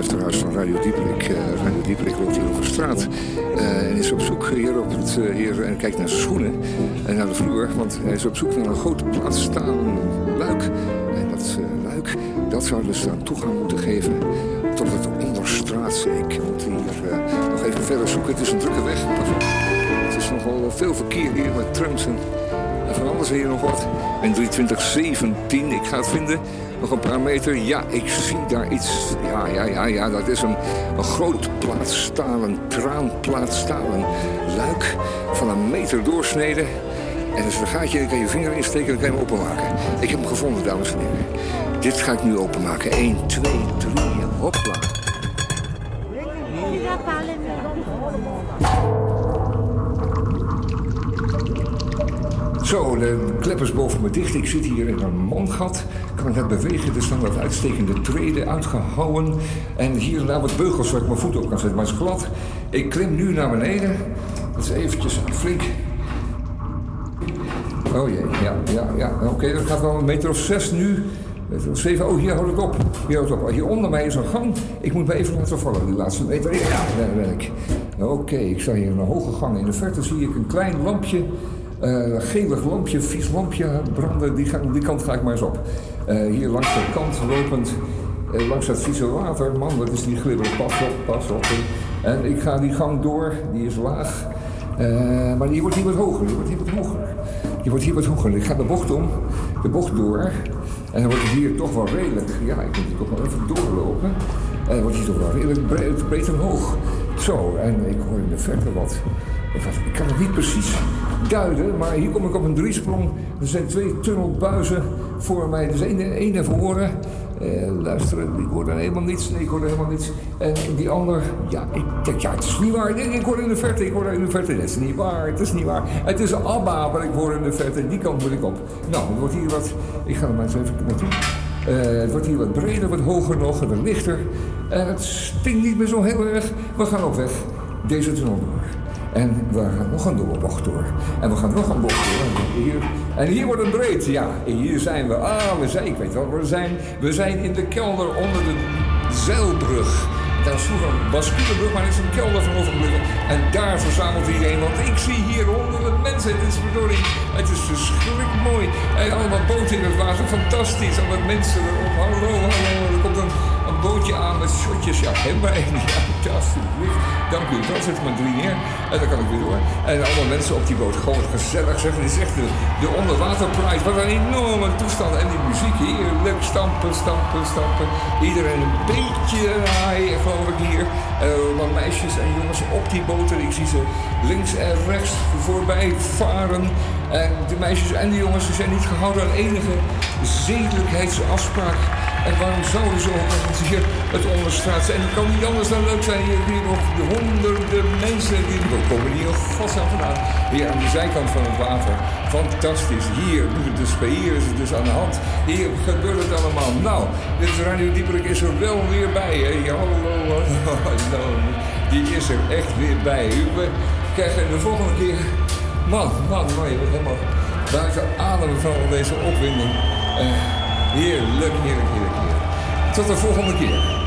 Luisteraars van Radio Dieperik. eh, Radio Dieperik loopt hier over straat. eh, en is op zoek hier, op het, eh, hier en kijkt naar zijn schoenen en naar de vloer. Want hij is op zoek naar een groot plaatsstalen luik. En dat luik, dat zou dus dan toegang moeten geven tot het onderstraatse. Ik moet hier nog even verder zoeken. Het is een drukke weg. Het is nogal veel verkeer hier met trams van alles hier nog wat. En 2317, ik ga het vinden. Nog een paar meter. Ja, ik zie daar iets. Ja, ja, ja, ja. Dat is een, een groot plaatstalen, kraanplaatstalen luik van een meter doorsnede. En als een gaatje, dan kan je vinger insteken en dan kan je hem openmaken. Ik heb hem gevonden, dames en heren. Dit ga ik nu openmaken. 1, 2, 3 en hopla. Zo, de klep is boven me dicht. Ik zit hier in een mondgat. Kan ik net bewegen. Er staan wat uitstekende treden uitgehouwen. En hier naar wat beugels waar ik mijn voet op kan zetten. Maar het is glad. Ik klim nu naar beneden. Dat is eventjes flink. Oh jee, ja, ja, ja. Oké, dat gaat wel een meter of zes nu. Meter zeven. Oh, hier houdt het op. Hier houdt het op. Hier onder mij is een gang. Ik moet me even laten vallen, die laatste meter. Ja, daar ben ik. Oké, ik sta hier in een hoge gang. In de verte zie ik een klein lampje. Een gelig lampje, vies lampje branden. Die, die kant ga ik maar eens op. Eh, hier langs de kant lopend, eh, langs dat vieze water. Man, wat is die glibberig. Pas op, pas op. En ik ga die gang door. Die is laag. Maar die wordt hier wat hoger. Die wordt hier wat hoger. je wordt hier wat hoger. Ik ga de bocht om, de bocht door. En dan wordt het hier toch wel redelijk. Ja, ik moet hier toch wel even doorlopen. En dan wordt hier toch wel redelijk breed, breed en hoog. Zo, en ik hoor in de verte wat- Ik kan het niet precies duiden, maar hier kom ik op een driesprong. Er zijn twee tunnelbuizen voor mij. Dus één, één naar voren. Eh, luisteren, ik er helemaal niets. Nee, ik hoor er helemaal niets. En die ander, ja, ik ja, het is niet waar. Ik hoor in de verte, ik hoor in de verte. Dat is niet waar, het is niet waar. Het is Abba wat ik hoor in de verte. Die kant moet ik op. Nou, het wordt hier wat... Ik ga er maar eens even naartoe. Eh, het wordt hier wat breder, wat hoger nog, en wat lichter. En het stinkt niet meer zo heel erg. We gaan op weg. Deze tunnel door. En we gaan nog een doorbocht door. En we gaan nog een bocht door. En hier, en hier wordt het breed. Ja, hier zijn we. Ah, we zijn, ik weet wel we zijn. We zijn in de kelder onder de zeilbrug. Daar is vroeger een basculebrug, maar er is een kelder van overgebleven. En daar verzamelt iedereen. Want ik zie hier honderden mensen. Het is verdorie. Het is verschrikkelijk mooi. En allemaal boten in het water. Fantastisch. Allemaal mensen erop. Hallo, hallo. Er komt bootje aan met shotjes. Ja, hem maar één. Ja, alsjeblieft. Dank u wel. Zet er maar drie neer. En dan kan ik weer door. En allemaal mensen op die boot. Gewoon gezellig zeg. Het is echt de, de onderwaterpride. Wat een enorme toestand. En die muziek heerlijk. Stampen, stampen, stampen. Iedereen een beetje haaien, geloof ik hier. Wat meisjes en jongens op die boten. Ik zie ze links en rechts voorbij varen. En de meisjes en de jongens ze zijn niet gehouden aan enige zedelijkheidsafspraak. En waarom zouden ze ook hier het onderstraat zijn? Het kan niet anders dan leuk zijn. Hier, hier nog de honderden mensen. Die we komen hier godsnaam vandaan. Hier aan de zijkant van het water. Fantastisch. Hier, dus, is het dus aan de hand. Hier gebeurt het allemaal. Nou, dit Radio Dieperik is er wel weer bij. Hè? Hallo, hallo, hallo. Die is er echt weer bij. We krijgen de volgende keer... Man, man, man, je wordt helemaal buiten adem van deze opwinding. Eh, heerlijk, heerlijk, heerlijk. Tot de volgende keer.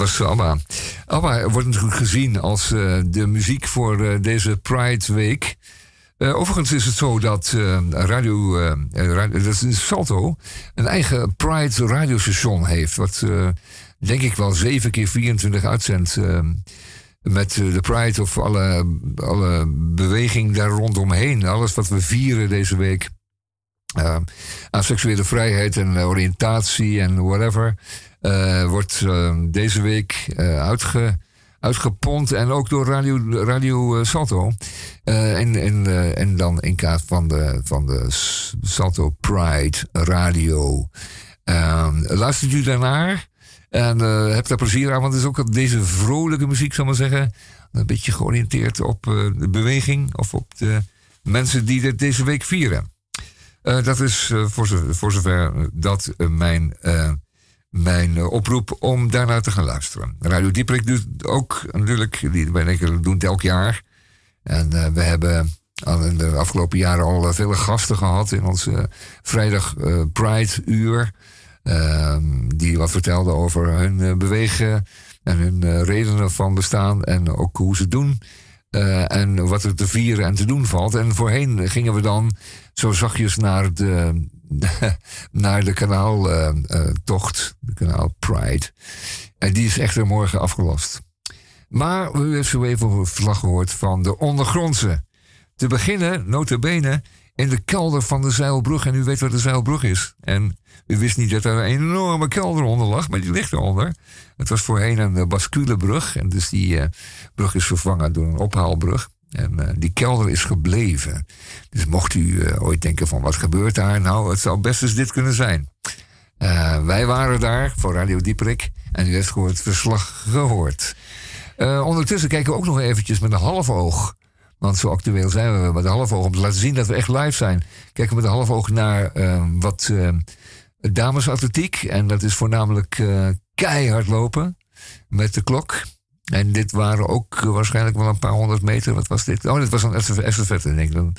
Was ABBA. ABBA wordt natuurlijk gezien als eh, de muziek voor eh, deze Pride Week. Eh, overigens is het zo dat radio, dat is Salto, een eigen Pride radiostation heeft. Wat denk ik wel 7 keer 24 uitzendt. met de Pride of alle, alle beweging daar rondomheen. Alles wat we vieren deze week. aan seksuele vrijheid en oriëntatie en whatever. Eh, wordt eh, deze week eh, uitge, uitgepond. En ook door Radio, radio eh, Salto. En, en, en dan in kaart van de, van de Salto Pride Radio. Ehm, luistert u daarnaar? En heb daar plezier aan, want het is ook deze vrolijke muziek, zal ik maar zeggen. Een beetje georiënteerd op de beweging of op de mensen die dit deze week vieren. Dat is voor, voor zover dat mijn, mijn eh, oproep om daarnaar te gaan luisteren. Radio Dieprik doet ook natuurlijk, die, wij denken, doen elk jaar. En eh, we hebben in de afgelopen jaren al eh, vele gasten gehad in ons vrijdag eh, Pride uur. Ehm, die wat vertelden over hun bewegen en hun redenen van bestaan en ook hoe ze het doen. En wat er te vieren en te doen valt. En voorheen gingen we dan zo zachtjes naar de, naar de kanaaltocht, de kanaal Pride. En die is echter morgen afgelast. Maar u heeft zo even een verslag gehoord van de ondergrondse. Te beginnen, notabene, in de kelder van de Zeilbrug. En u weet wat de Zeilbrug is. En u wist niet dat er een enorme kelder onder lag, maar die ligt eronder. Het was voorheen een eh, basculebrug. En dus die eh, brug is vervangen door een ophaalbrug. En eh, die kelder is gebleven. Dus mocht u eh, ooit denken van wat gebeurt daar? Nou, het zou best eens dit kunnen zijn. Eh, wij waren daar voor Radio Dieperik. En u heeft gewoon het verslag gehoord. Eh, ondertussen kijken we ook nog eventjes met een half oog. Want zo actueel zijn we met een half oog. Om te laten zien dat we echt live zijn. Kijken we met een half oog naar wat damesatletiek. En dat is voornamelijk keihard lopen. Met de klok. En dit waren ook eh, waarschijnlijk wel een paar honderd meter. Wat was dit? Oh, dit was een estafette, denk ik. Dan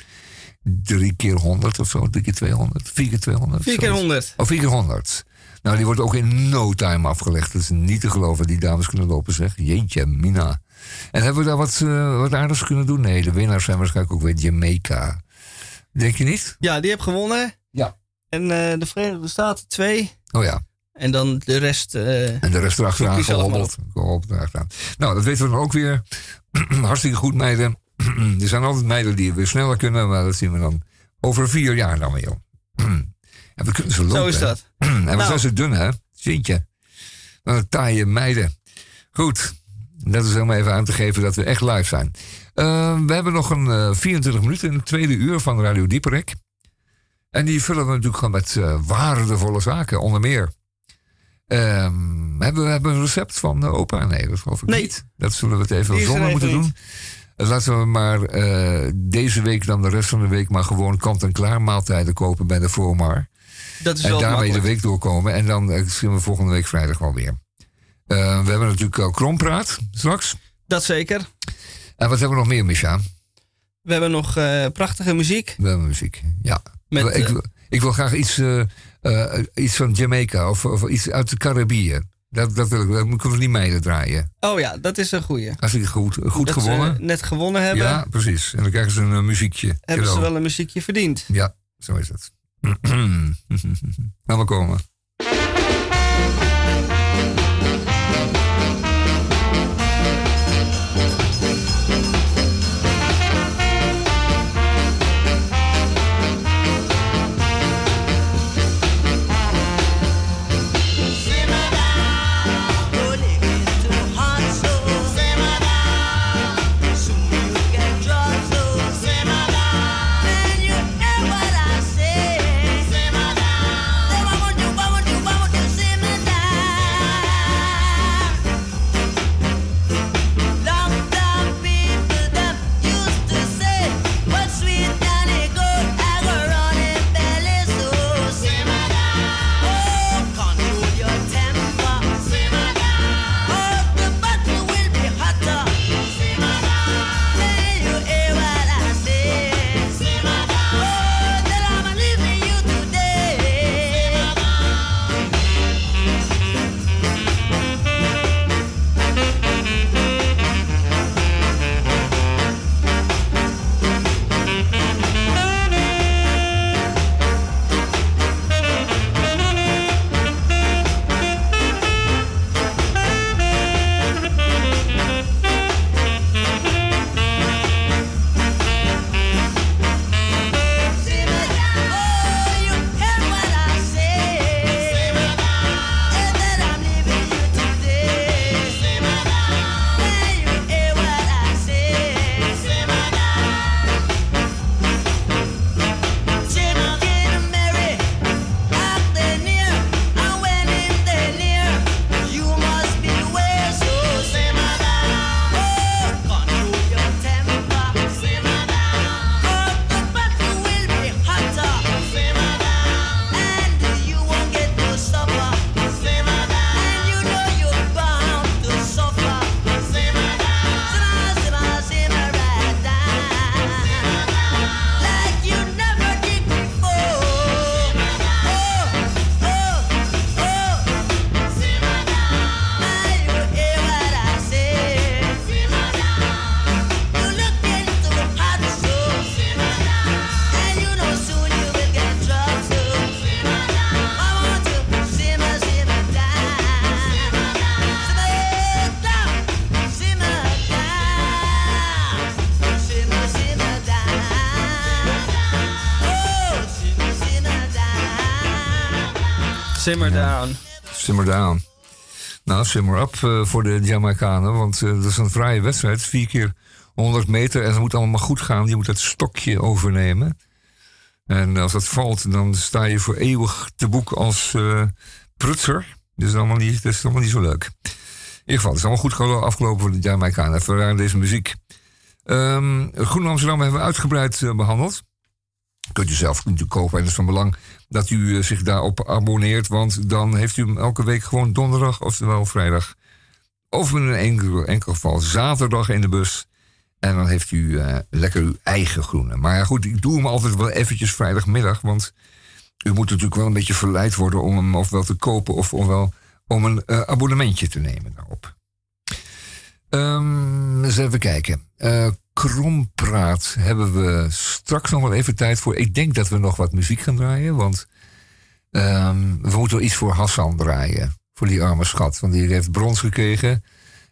drie keer honderd of zo. Drie keer 200. Vier keer 200. 4 keer. 100. Oh, 4 keer 100. Nou, die wordt ook in no time afgelegd. Dat is niet te geloven. Die dames kunnen lopen, zeg. Jeetje, Mina. En hebben we daar wat, eh, wat aardigs kunnen doen? Nee, de winnaars zijn waarschijnlijk ook weer Jamaica. Denk je niet? Ja, die heb gewonnen. Ja. En eh, de Verenigde Staten twee. Oh ja. En dan de rest. eh, En de rest erachteraan je gehobbeld. Gehobbeld erachteraan. Nou, dat weten we dan ook weer. Hartstikke goed, meiden. er zijn altijd meiden die weer sneller kunnen. Maar dat zien we dan over vier jaar dan weer. en we kunnen ze lopen. zo is dat. en wat Nou. zijn ze dun, hè? Zientje. Wat een taaie meiden. Goed. Dat is om even aan te geven dat we echt live zijn. Eh, we hebben nog een eh, 24 minuten in het tweede uur van Radio Dieperik. En die vullen we natuurlijk gewoon met eh, waardevolle zaken, onder meer. Ehm, hebben we hebben een recept van opa? Nee, dat geloof ik Nee. niet. Dat zullen we het even er zonder moeten niet. doen. Laten we maar eh, deze week dan de rest van de week maar gewoon kant-en-klaar maaltijden kopen bij de Formar. Dat is En wel daarmee de week doorkomen. En dan eh, zien we volgende week vrijdag wel weer. Eh, we hebben natuurlijk al krompraat straks. Dat zeker. En wat hebben we nog meer, Misha? We hebben nog prachtige muziek. We hebben muziek. Ja. Met, ik, wil- ik wil graag iets, eh, iets van Jamaica of, of iets uit de Caribiën. Dat, dat ik. Dat moeten we niet meiden draaien. Oh ja, dat is een goeie. Als ik goed, goed dat gewonnen. ze net gewonnen hebben, Ja, precies. En dan krijgen ze een eh, muziekje. hebben ze wel een muziekje verdiend. Ja, zo is het. Laat maar komen. Simmer down. Simmer down. Nou, simmer up eh, voor de Jamaicanen. Want eh, dat is een fraaie wedstrijd. Vier keer 100 meter. En het moet allemaal goed gaan. Je moet het stokje overnemen. En als dat valt, dan sta je voor eeuwig te boek als eh, prutser. Dat is, allemaal niet, dat is allemaal niet zo leuk. In ieder geval, het is allemaal goed gelo- afgelopen voor de Jamaicanen. Vandaar deze muziek. Ehm Groen Amsterdam hebben we uitgebreid eh, behandeld. Kunt u zelf natuurlijk kopen. En het is van belang dat u eh, zich daarop abonneert. Want dan heeft u hem elke week gewoon donderdag, oftewel vrijdag. Of in een enkel, enkel geval zaterdag in de bus. En dan heeft u eh, lekker uw eigen groene. Maar ja, goed, ik doe hem altijd wel eventjes vrijdagmiddag. Want u moet natuurlijk wel een beetje verleid worden om hem ofwel te kopen of ofwel om een eh, abonnementje te nemen daarop. Ehm, eens even kijken. Eh Krompraat hebben we straks nog wel even tijd voor. Ik denk dat we nog wat muziek gaan draaien. Want ehm, we moeten wel iets voor Hassan draaien. Voor die arme schat. Want die heeft brons gekregen.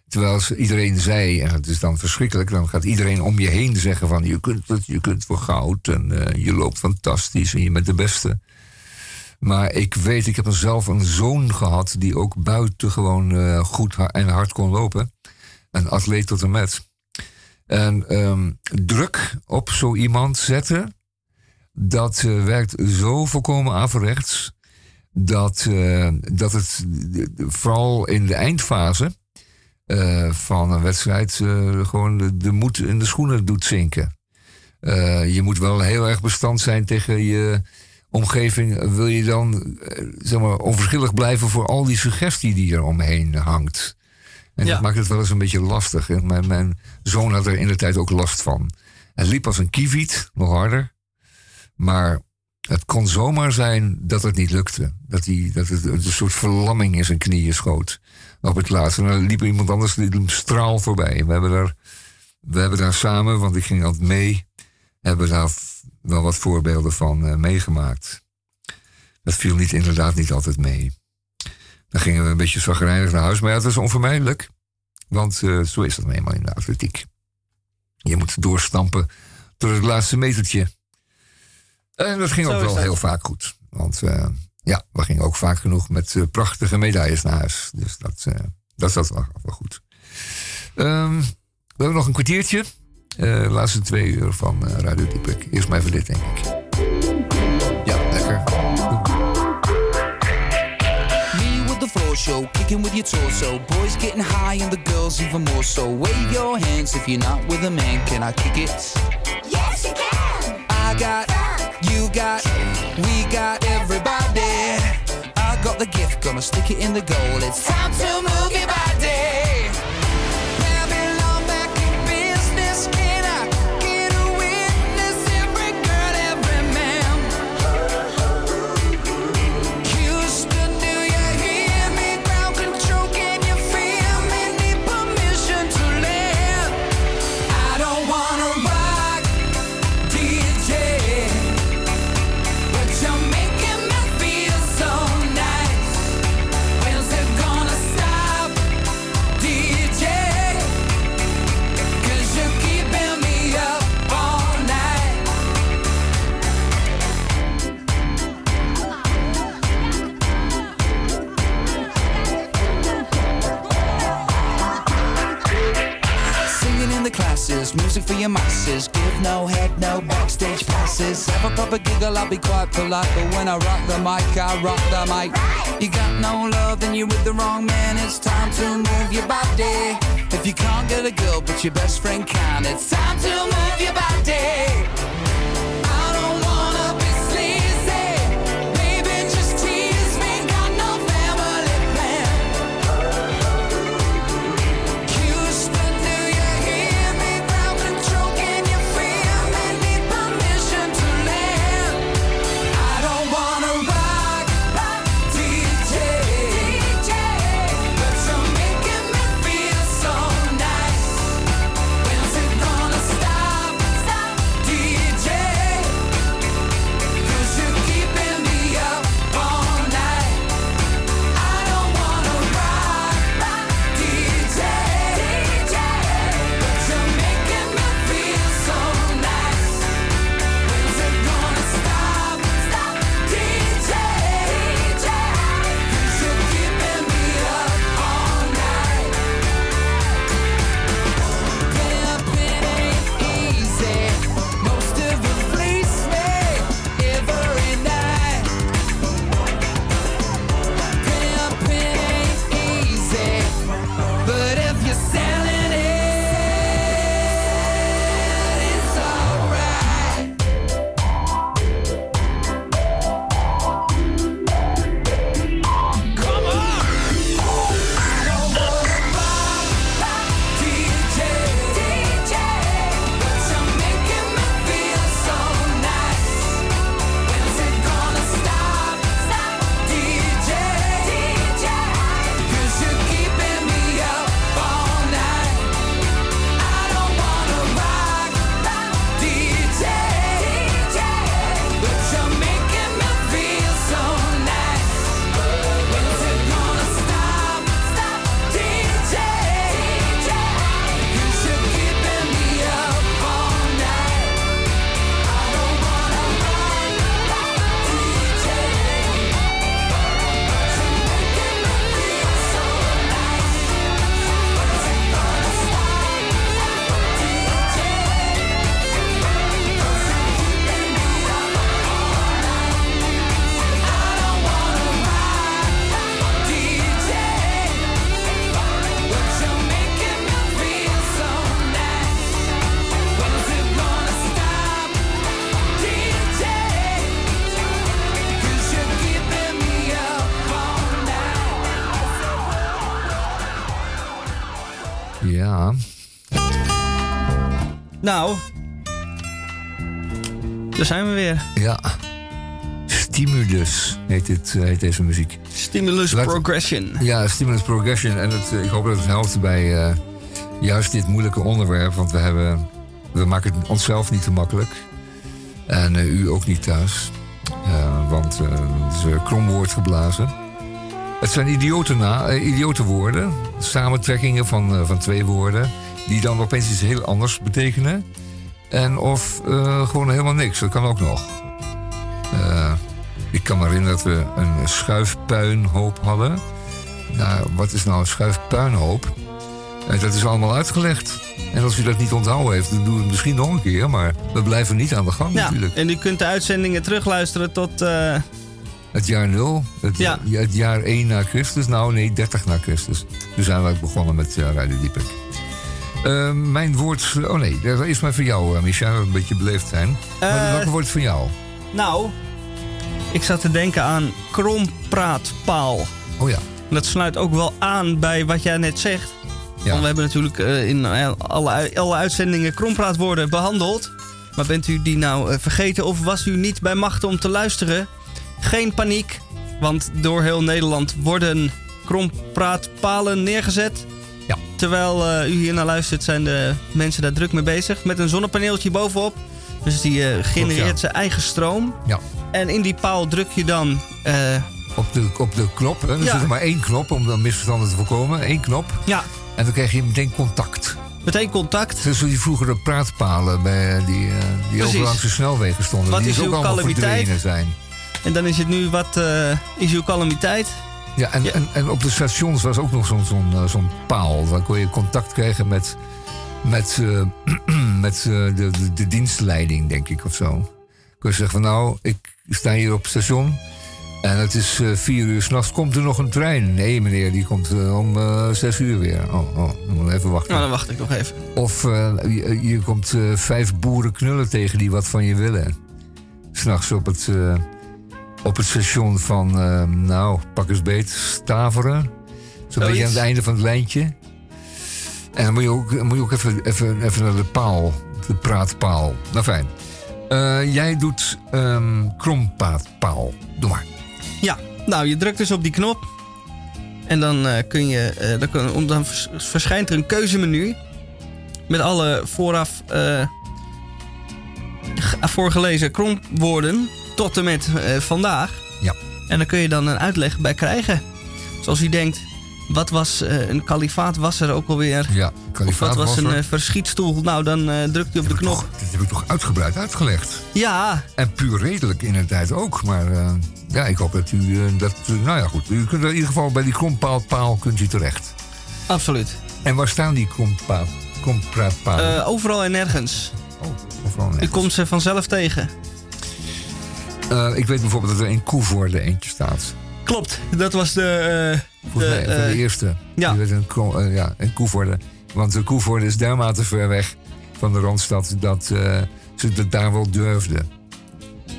Terwijl iedereen zei, en het is dan verschrikkelijk, dan gaat iedereen om je heen zeggen van je kunt het, je kunt voor goud en eh, je loopt fantastisch en je bent de beste. Maar ik weet, ik heb zelf een zoon gehad die ook buitengewoon eh, goed en hard kon lopen. Een atleet tot en met. En ehm, druk op zo iemand zetten, dat eh, werkt zo volkomen averechts. Dat, eh, dat het vooral in de eindfase eh, van een wedstrijd gewoon de, moed in de schoenen doet zinken. Je moet wel heel erg bestand zijn tegen je omgeving. Wil je dan zeg maar, onverschillig blijven voor al die suggestie die er omheen hangt? En Ja. dat maakt het wel eens een beetje lastig. En mijn, mijn zoon had er in de tijd ook last van. Hij liep als een kieviet, nog harder. Maar het kon zomaar zijn dat het niet lukte. Dat, hij, dat het een soort verlamming in zijn knieën schoot. Op het laatste. En dan liep iemand anders die liep hem straal voorbij. We hebben daar, we hebben daar samen, want ik ging altijd mee, hebben daar wel wat voorbeelden van eh, meegemaakt. Dat viel niet, inderdaad niet altijd mee. Dan gingen we een beetje zagrijnig naar huis. Maar ja, dat is onvermijdelijk. Want eh, zo is dat nou eenmaal in de atletiek. Je moet doorstampen tot het laatste metertje. En dat ging Zo ook wel dat. heel vaak goed. Want eh, ja, we gingen ook vaak genoeg met eh, prachtige medailles naar huis. Dus dat, dat zat wel, wel goed. Ehm, we hebben nog een kwartiertje. De laatste twee uur van Radio Dieprik. Eerst maar even dit, denk ik. Ja, lekker. Show, kicking with your torso. Boys getting high and the girls even more so. Wave your hands if you're not with a man. Can I kick it? Yes, you can. I got, you got, we got everybody. I got the gift, gonna stick it in the goal. It's time to move your body. Nou, daar zijn we weer. ja. Stimulus heet, dit, eh, heet deze muziek. Stimulus Laat- Progression. Ja, Stimulus Progression. En het, ik hoop dat het helpt bij eh, juist dit moeilijke onderwerp. Want we, hebben, we maken het onszelf niet te makkelijk. En eh, u ook niet thuis. Want het is kromwoord geblazen. Het zijn idiotenna, eh, idiotenwoorden. Samentrekkingen van, van twee woorden. Die dan opeens iets heel anders betekenen. En of eh, gewoon helemaal niks. Dat kan ook nog. Eh, ik kan me herinneren dat we een schuifpuinhoop hadden. Nou, wat is nou een schuifpuinhoop? Eh, dat is allemaal uitgelegd. En als u dat niet onthouden heeft, dan doen we het misschien nog een keer. Maar we blijven niet aan de gang Ja, natuurlijk. en u kunt de uitzendingen terugluisteren tot... Het jaar 0, het, Ja. het jaar 1 na Christus. Nou nee, 30 na Christus. Toen zijn we begonnen met Radio Diepik. Eh, mijn woord... Oh nee, dat is maar voor jou, uh, Micha. Een beetje beleefd zijn. Maar Eh, welke woord van jou? nou, ik zat te denken aan krompraatpaal. Oh ja. Dat sluit ook wel aan bij wat jij net zegt. Ja. Want we hebben natuurlijk eh, in eh, alle, alle uitzendingen krompraatwoorden behandeld. Maar bent u die nou eh, vergeten of was u niet bij machten om te luisteren? Geen paniek, want door heel Nederland worden krompraatpalen neergezet. Ja. Terwijl eh, u hier naar luistert zijn de mensen daar druk mee bezig. Met een zonnepaneeltje bovenop. Dus die eh, genereert zijn eigen stroom. Ja. En in die paal druk je dan... eh, Op de, op de knop. Hè. Er Ja. zit er maar één knop om dan misverstanden te voorkomen. Eén knop. ja, En dan krijg je meteen contact. meteen contact. Zoals die vroegere praatpalen bij, die, die over langs de snelwegen stonden. Wat die is dus ook uw allemaal verdwenen zijn. En dan is het nu wat is uw calamiteit. Ja, en, Ja. En, en op de stations was ook nog zo'n zo'n eh, zo'n paal. Dan kon je contact krijgen met, met, eh, met eh, de, de, de dienstleiding, denk ik, of zo. Kun je zeggen van nou, ik sta hier op het station... en het is vier uur s'nachts, komt er nog een trein? Nee meneer, die komt om zes uur weer. Oh, oh, dan moet ik even wachten. Nou, dan wacht ik nog even. Of je, je komt vijf boeren knullen tegen die wat van je willen. S'nachts op het, op het station van, eh, nou, pak eens beet, Staveren. Zo'n beetje aan het einde van het lijntje. En dan moet je ook, moet je ook even, even, even naar de paal, de praatpaal. Nou fijn. Eh, jij doet ehm krompaatpaal. Doe maar. Ja, nou, je drukt dus op die knop. En dan, eh, kun je, eh, dan, kun, dan vers- verschijnt er een keuzemenu. Met alle vooraf ge- voorgelezen kromwoorden. Tot en met eh, vandaag. Ja. En daar kun je dan een uitleg bij krijgen. Zoals u denkt, wat was eh, een kalifaat? Was er ook alweer? Ja, Of kalifaat wat was een eh, verschietstoel? Nou, dan eh, drukt u op de knop. toch- Dat heb ik toch uitgebreid uitgelegd. Ja, En puur redelijk in de tijd ook. Maar ja, ik hoop dat u dat. nou ja, goed. U kunt in ieder geval bij die krompaalpaal kunt u terecht. absoluut. En waar staan die krompaal, overal en nergens. oh, overal U nergens. komt ze vanzelf tegen. Eh, ik weet bijvoorbeeld dat er in Koevoorde eentje staat. Klopt, dat was de... Volgens De, de eh, eerste. ja. Die in, eh, ja, Koevoorde. Want de Koevoorde is dermate ver weg van de Randstad dat ze het daar wel durfden.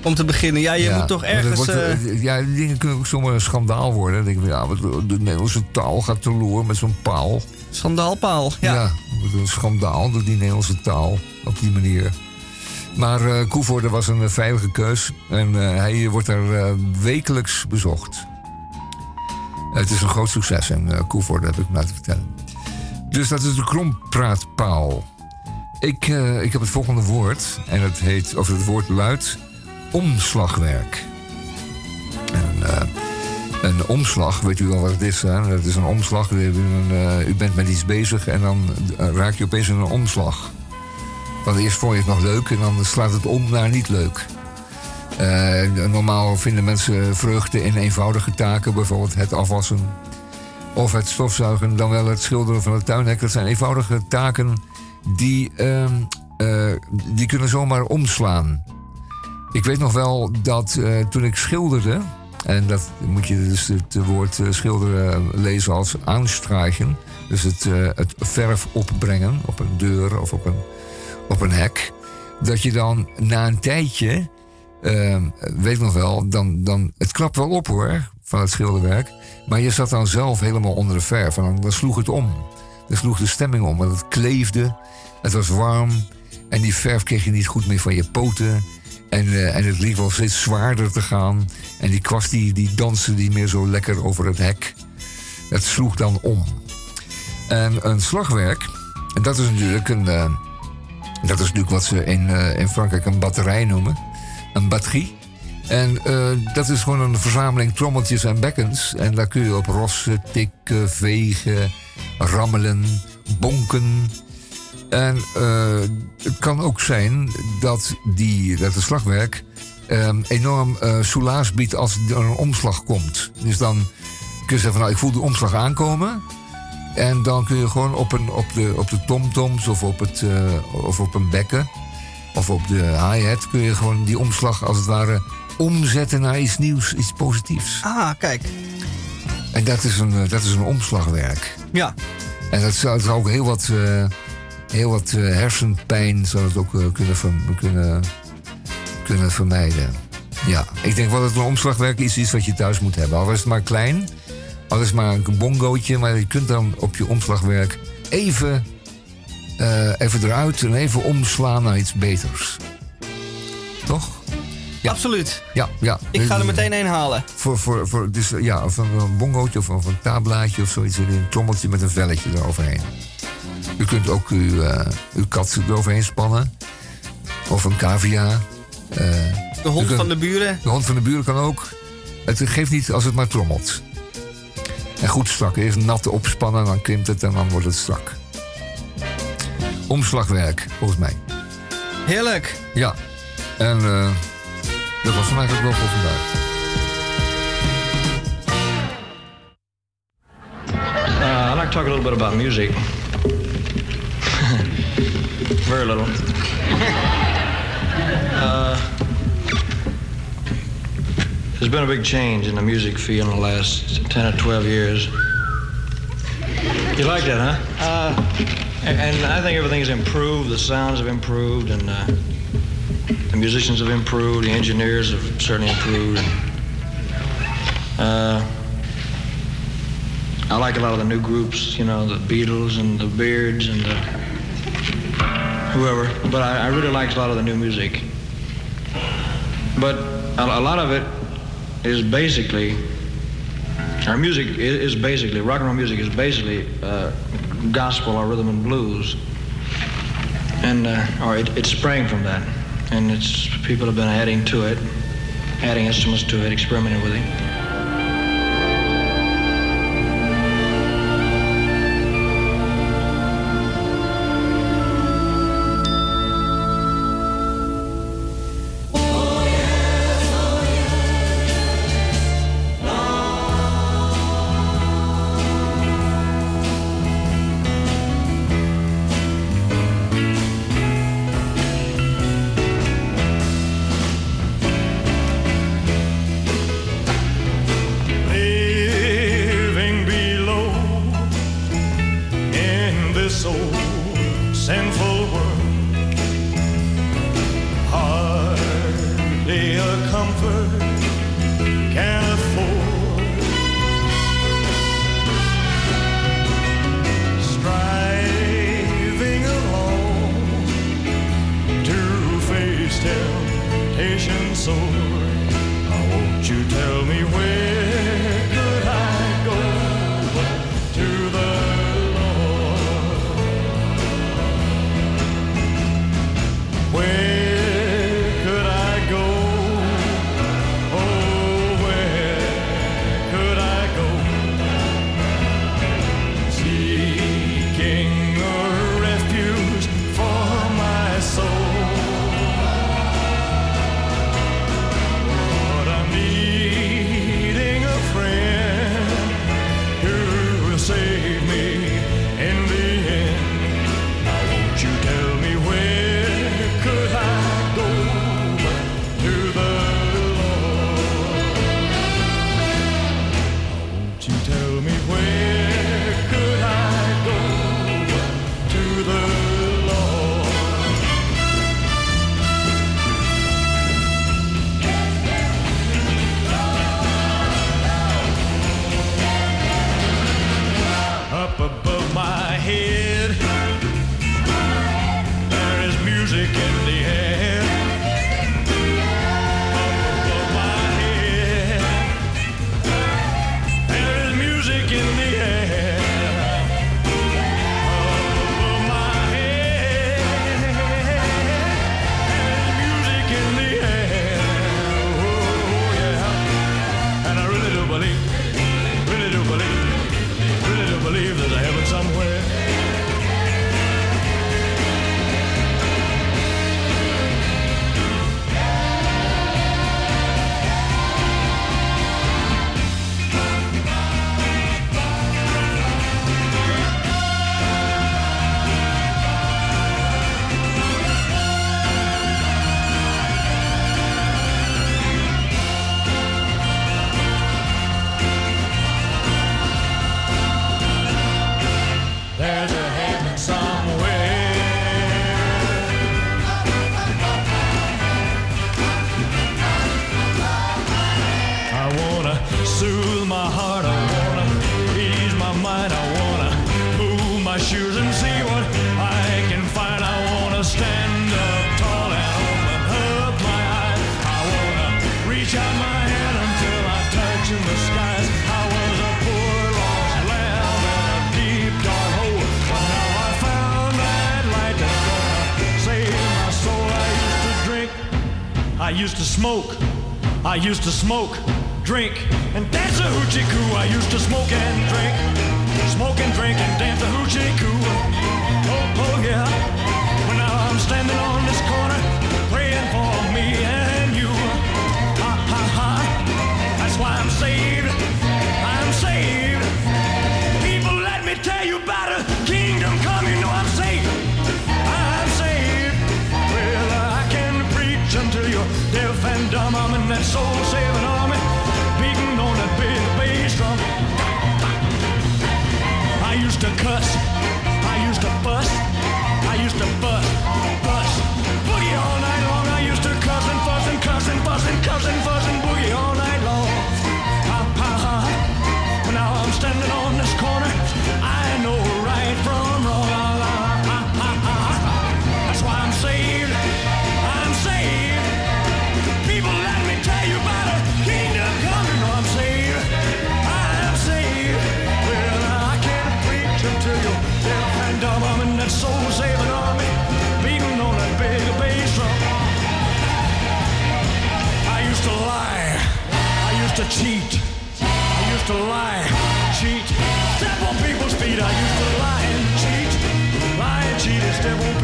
om te beginnen. Ja, je Ja, moet toch dat ergens... wordt, ja, die dingen kunnen ook zomaar een schandaal worden. Dan denk ik, ja, de Nederlandse taal gaat teloor met zo'n paal. schandaalpaal. Ja. Ja, een schandaal door die Nederlandse taal op die manier. Maar eh Koevoorde was een veilige keus en eh, hij wordt er eh, wekelijks bezocht. Het is een groot succes eh Koevoorde, heb ik me laten vertellen. Dus dat is de krompraatpaal. Ik, ik heb het volgende woord en het, heet, of het woord luidt omslagwerk. En, een omslag, weet u wel wat het is? Hè? Dat is een omslag. U, bent met iets bezig en dan raak je opeens in een omslag. Want eerst vond je het nog leuk en dan slaat het om naar niet leuk. Eh, normaal vinden mensen vreugde in eenvoudige taken, bijvoorbeeld het afwassen of het stofzuigen, dan wel het schilderen van het tuinhek. Dat zijn eenvoudige taken die, ehm, eh, die kunnen zomaar omslaan. Ik weet nog wel dat eh, toen ik schilderde, en dat moet je dus het woord schilderen lezen als aanstrijken, dus het, het verf opbrengen op een deur of op een, op een hek, dat je dan na een tijdje, eh, weet nog wel, dan, dan, het klapt wel op hoor, van het schilderwerk, maar je zat dan zelf helemaal onder de verf en dan, sloeg het om. Dan sloeg de stemming om, want het kleefde. Het was warm. En die verf kreeg je niet goed meer van je poten. En, eh, en het liep wel steeds zwaarder te gaan. En die kwast die, die danste niet meer zo lekker over het hek. Het sloeg dan om. En een slagwerk, en dat is natuurlijk een. Dat is natuurlijk wat ze in, eh, in Frankrijk een batterij noemen. Een batterie. En eh, dat is gewoon een verzameling trommeltjes en bekkens. En daar kun je op rossen, tikken, vegen, rammelen, bonken. En eh, het kan ook zijn dat, die, dat het slagwerk eh, enorm eh soelaas biedt als er een omslag komt. Dus dan kun je zeggen van nou, ik voel de omslag aankomen. En dan kun je gewoon op, een, op, de, op de tomtoms of op, het, eh, of op een bekken of op de hi-hat kun je gewoon die omslag als het ware omzetten naar iets nieuws, iets positiefs. Ah, kijk. En dat is een, eh, dat is een omslagwerk. Ja. En dat zou, dat zou ook heel wat, eh, heel wat hersenpijn zou het ook kunnen, kunnen, kunnen vermijden. Ja, ik denk wel dat een omslagwerk is iets wat je thuis moet hebben. Al is het maar klein, al is het maar een bongootje, maar je kunt dan op je omslagwerk even, eh, even eruit en even omslaan naar iets beters. Toch? Ja. Absoluut. Ja, ja. Ik ga er meteen een halen. Voor, voor, voor, dus, ja, of een, bongootje of, of een tablaatje of zoiets. en Een trommeltje met een velletje eroverheen. U kunt ook uw, eh, uw kat eroverheen spannen. Of een cavia. Eh, De hond kunt- van de buren. De hond van de buren kan ook. Het geeft niet als het maar trommelt. En goed strak. Eerst nat opspannen, dan krimpt het en dan wordt het strak. Omslagwerk, volgens mij. Heerlijk. Ja. En eh, dat was hem eigenlijk wel voor vandaag. Uh, I'd like to talk a little bit about music. Very little. uh, there's been a big change in the music field in the last 10 or 12 years. You like that, huh? Uh, and, and I think everything's improved. The sounds have improved, and uh, the musicians have improved. The engineers have certainly improved. Uh, I like a lot of the new groups, you know, the Beatles and the Beards and the whoever. But I, I really like a lot of the new music. But a, a lot of it is basically our music is basically rock and roll music is basically uh, gospel or rhythm and blues, and uh, or it, it sprang from that, and it's people have been adding to it, adding instruments to it, experimenting with it. used to smoke. I used to lie and cheat, lie and cheat and devil.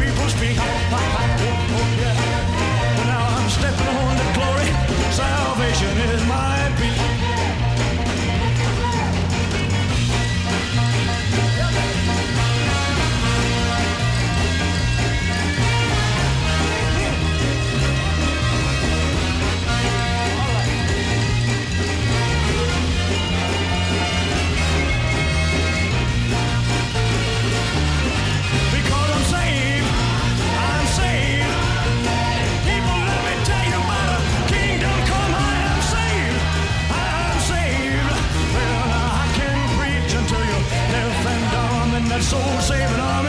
soul saving army.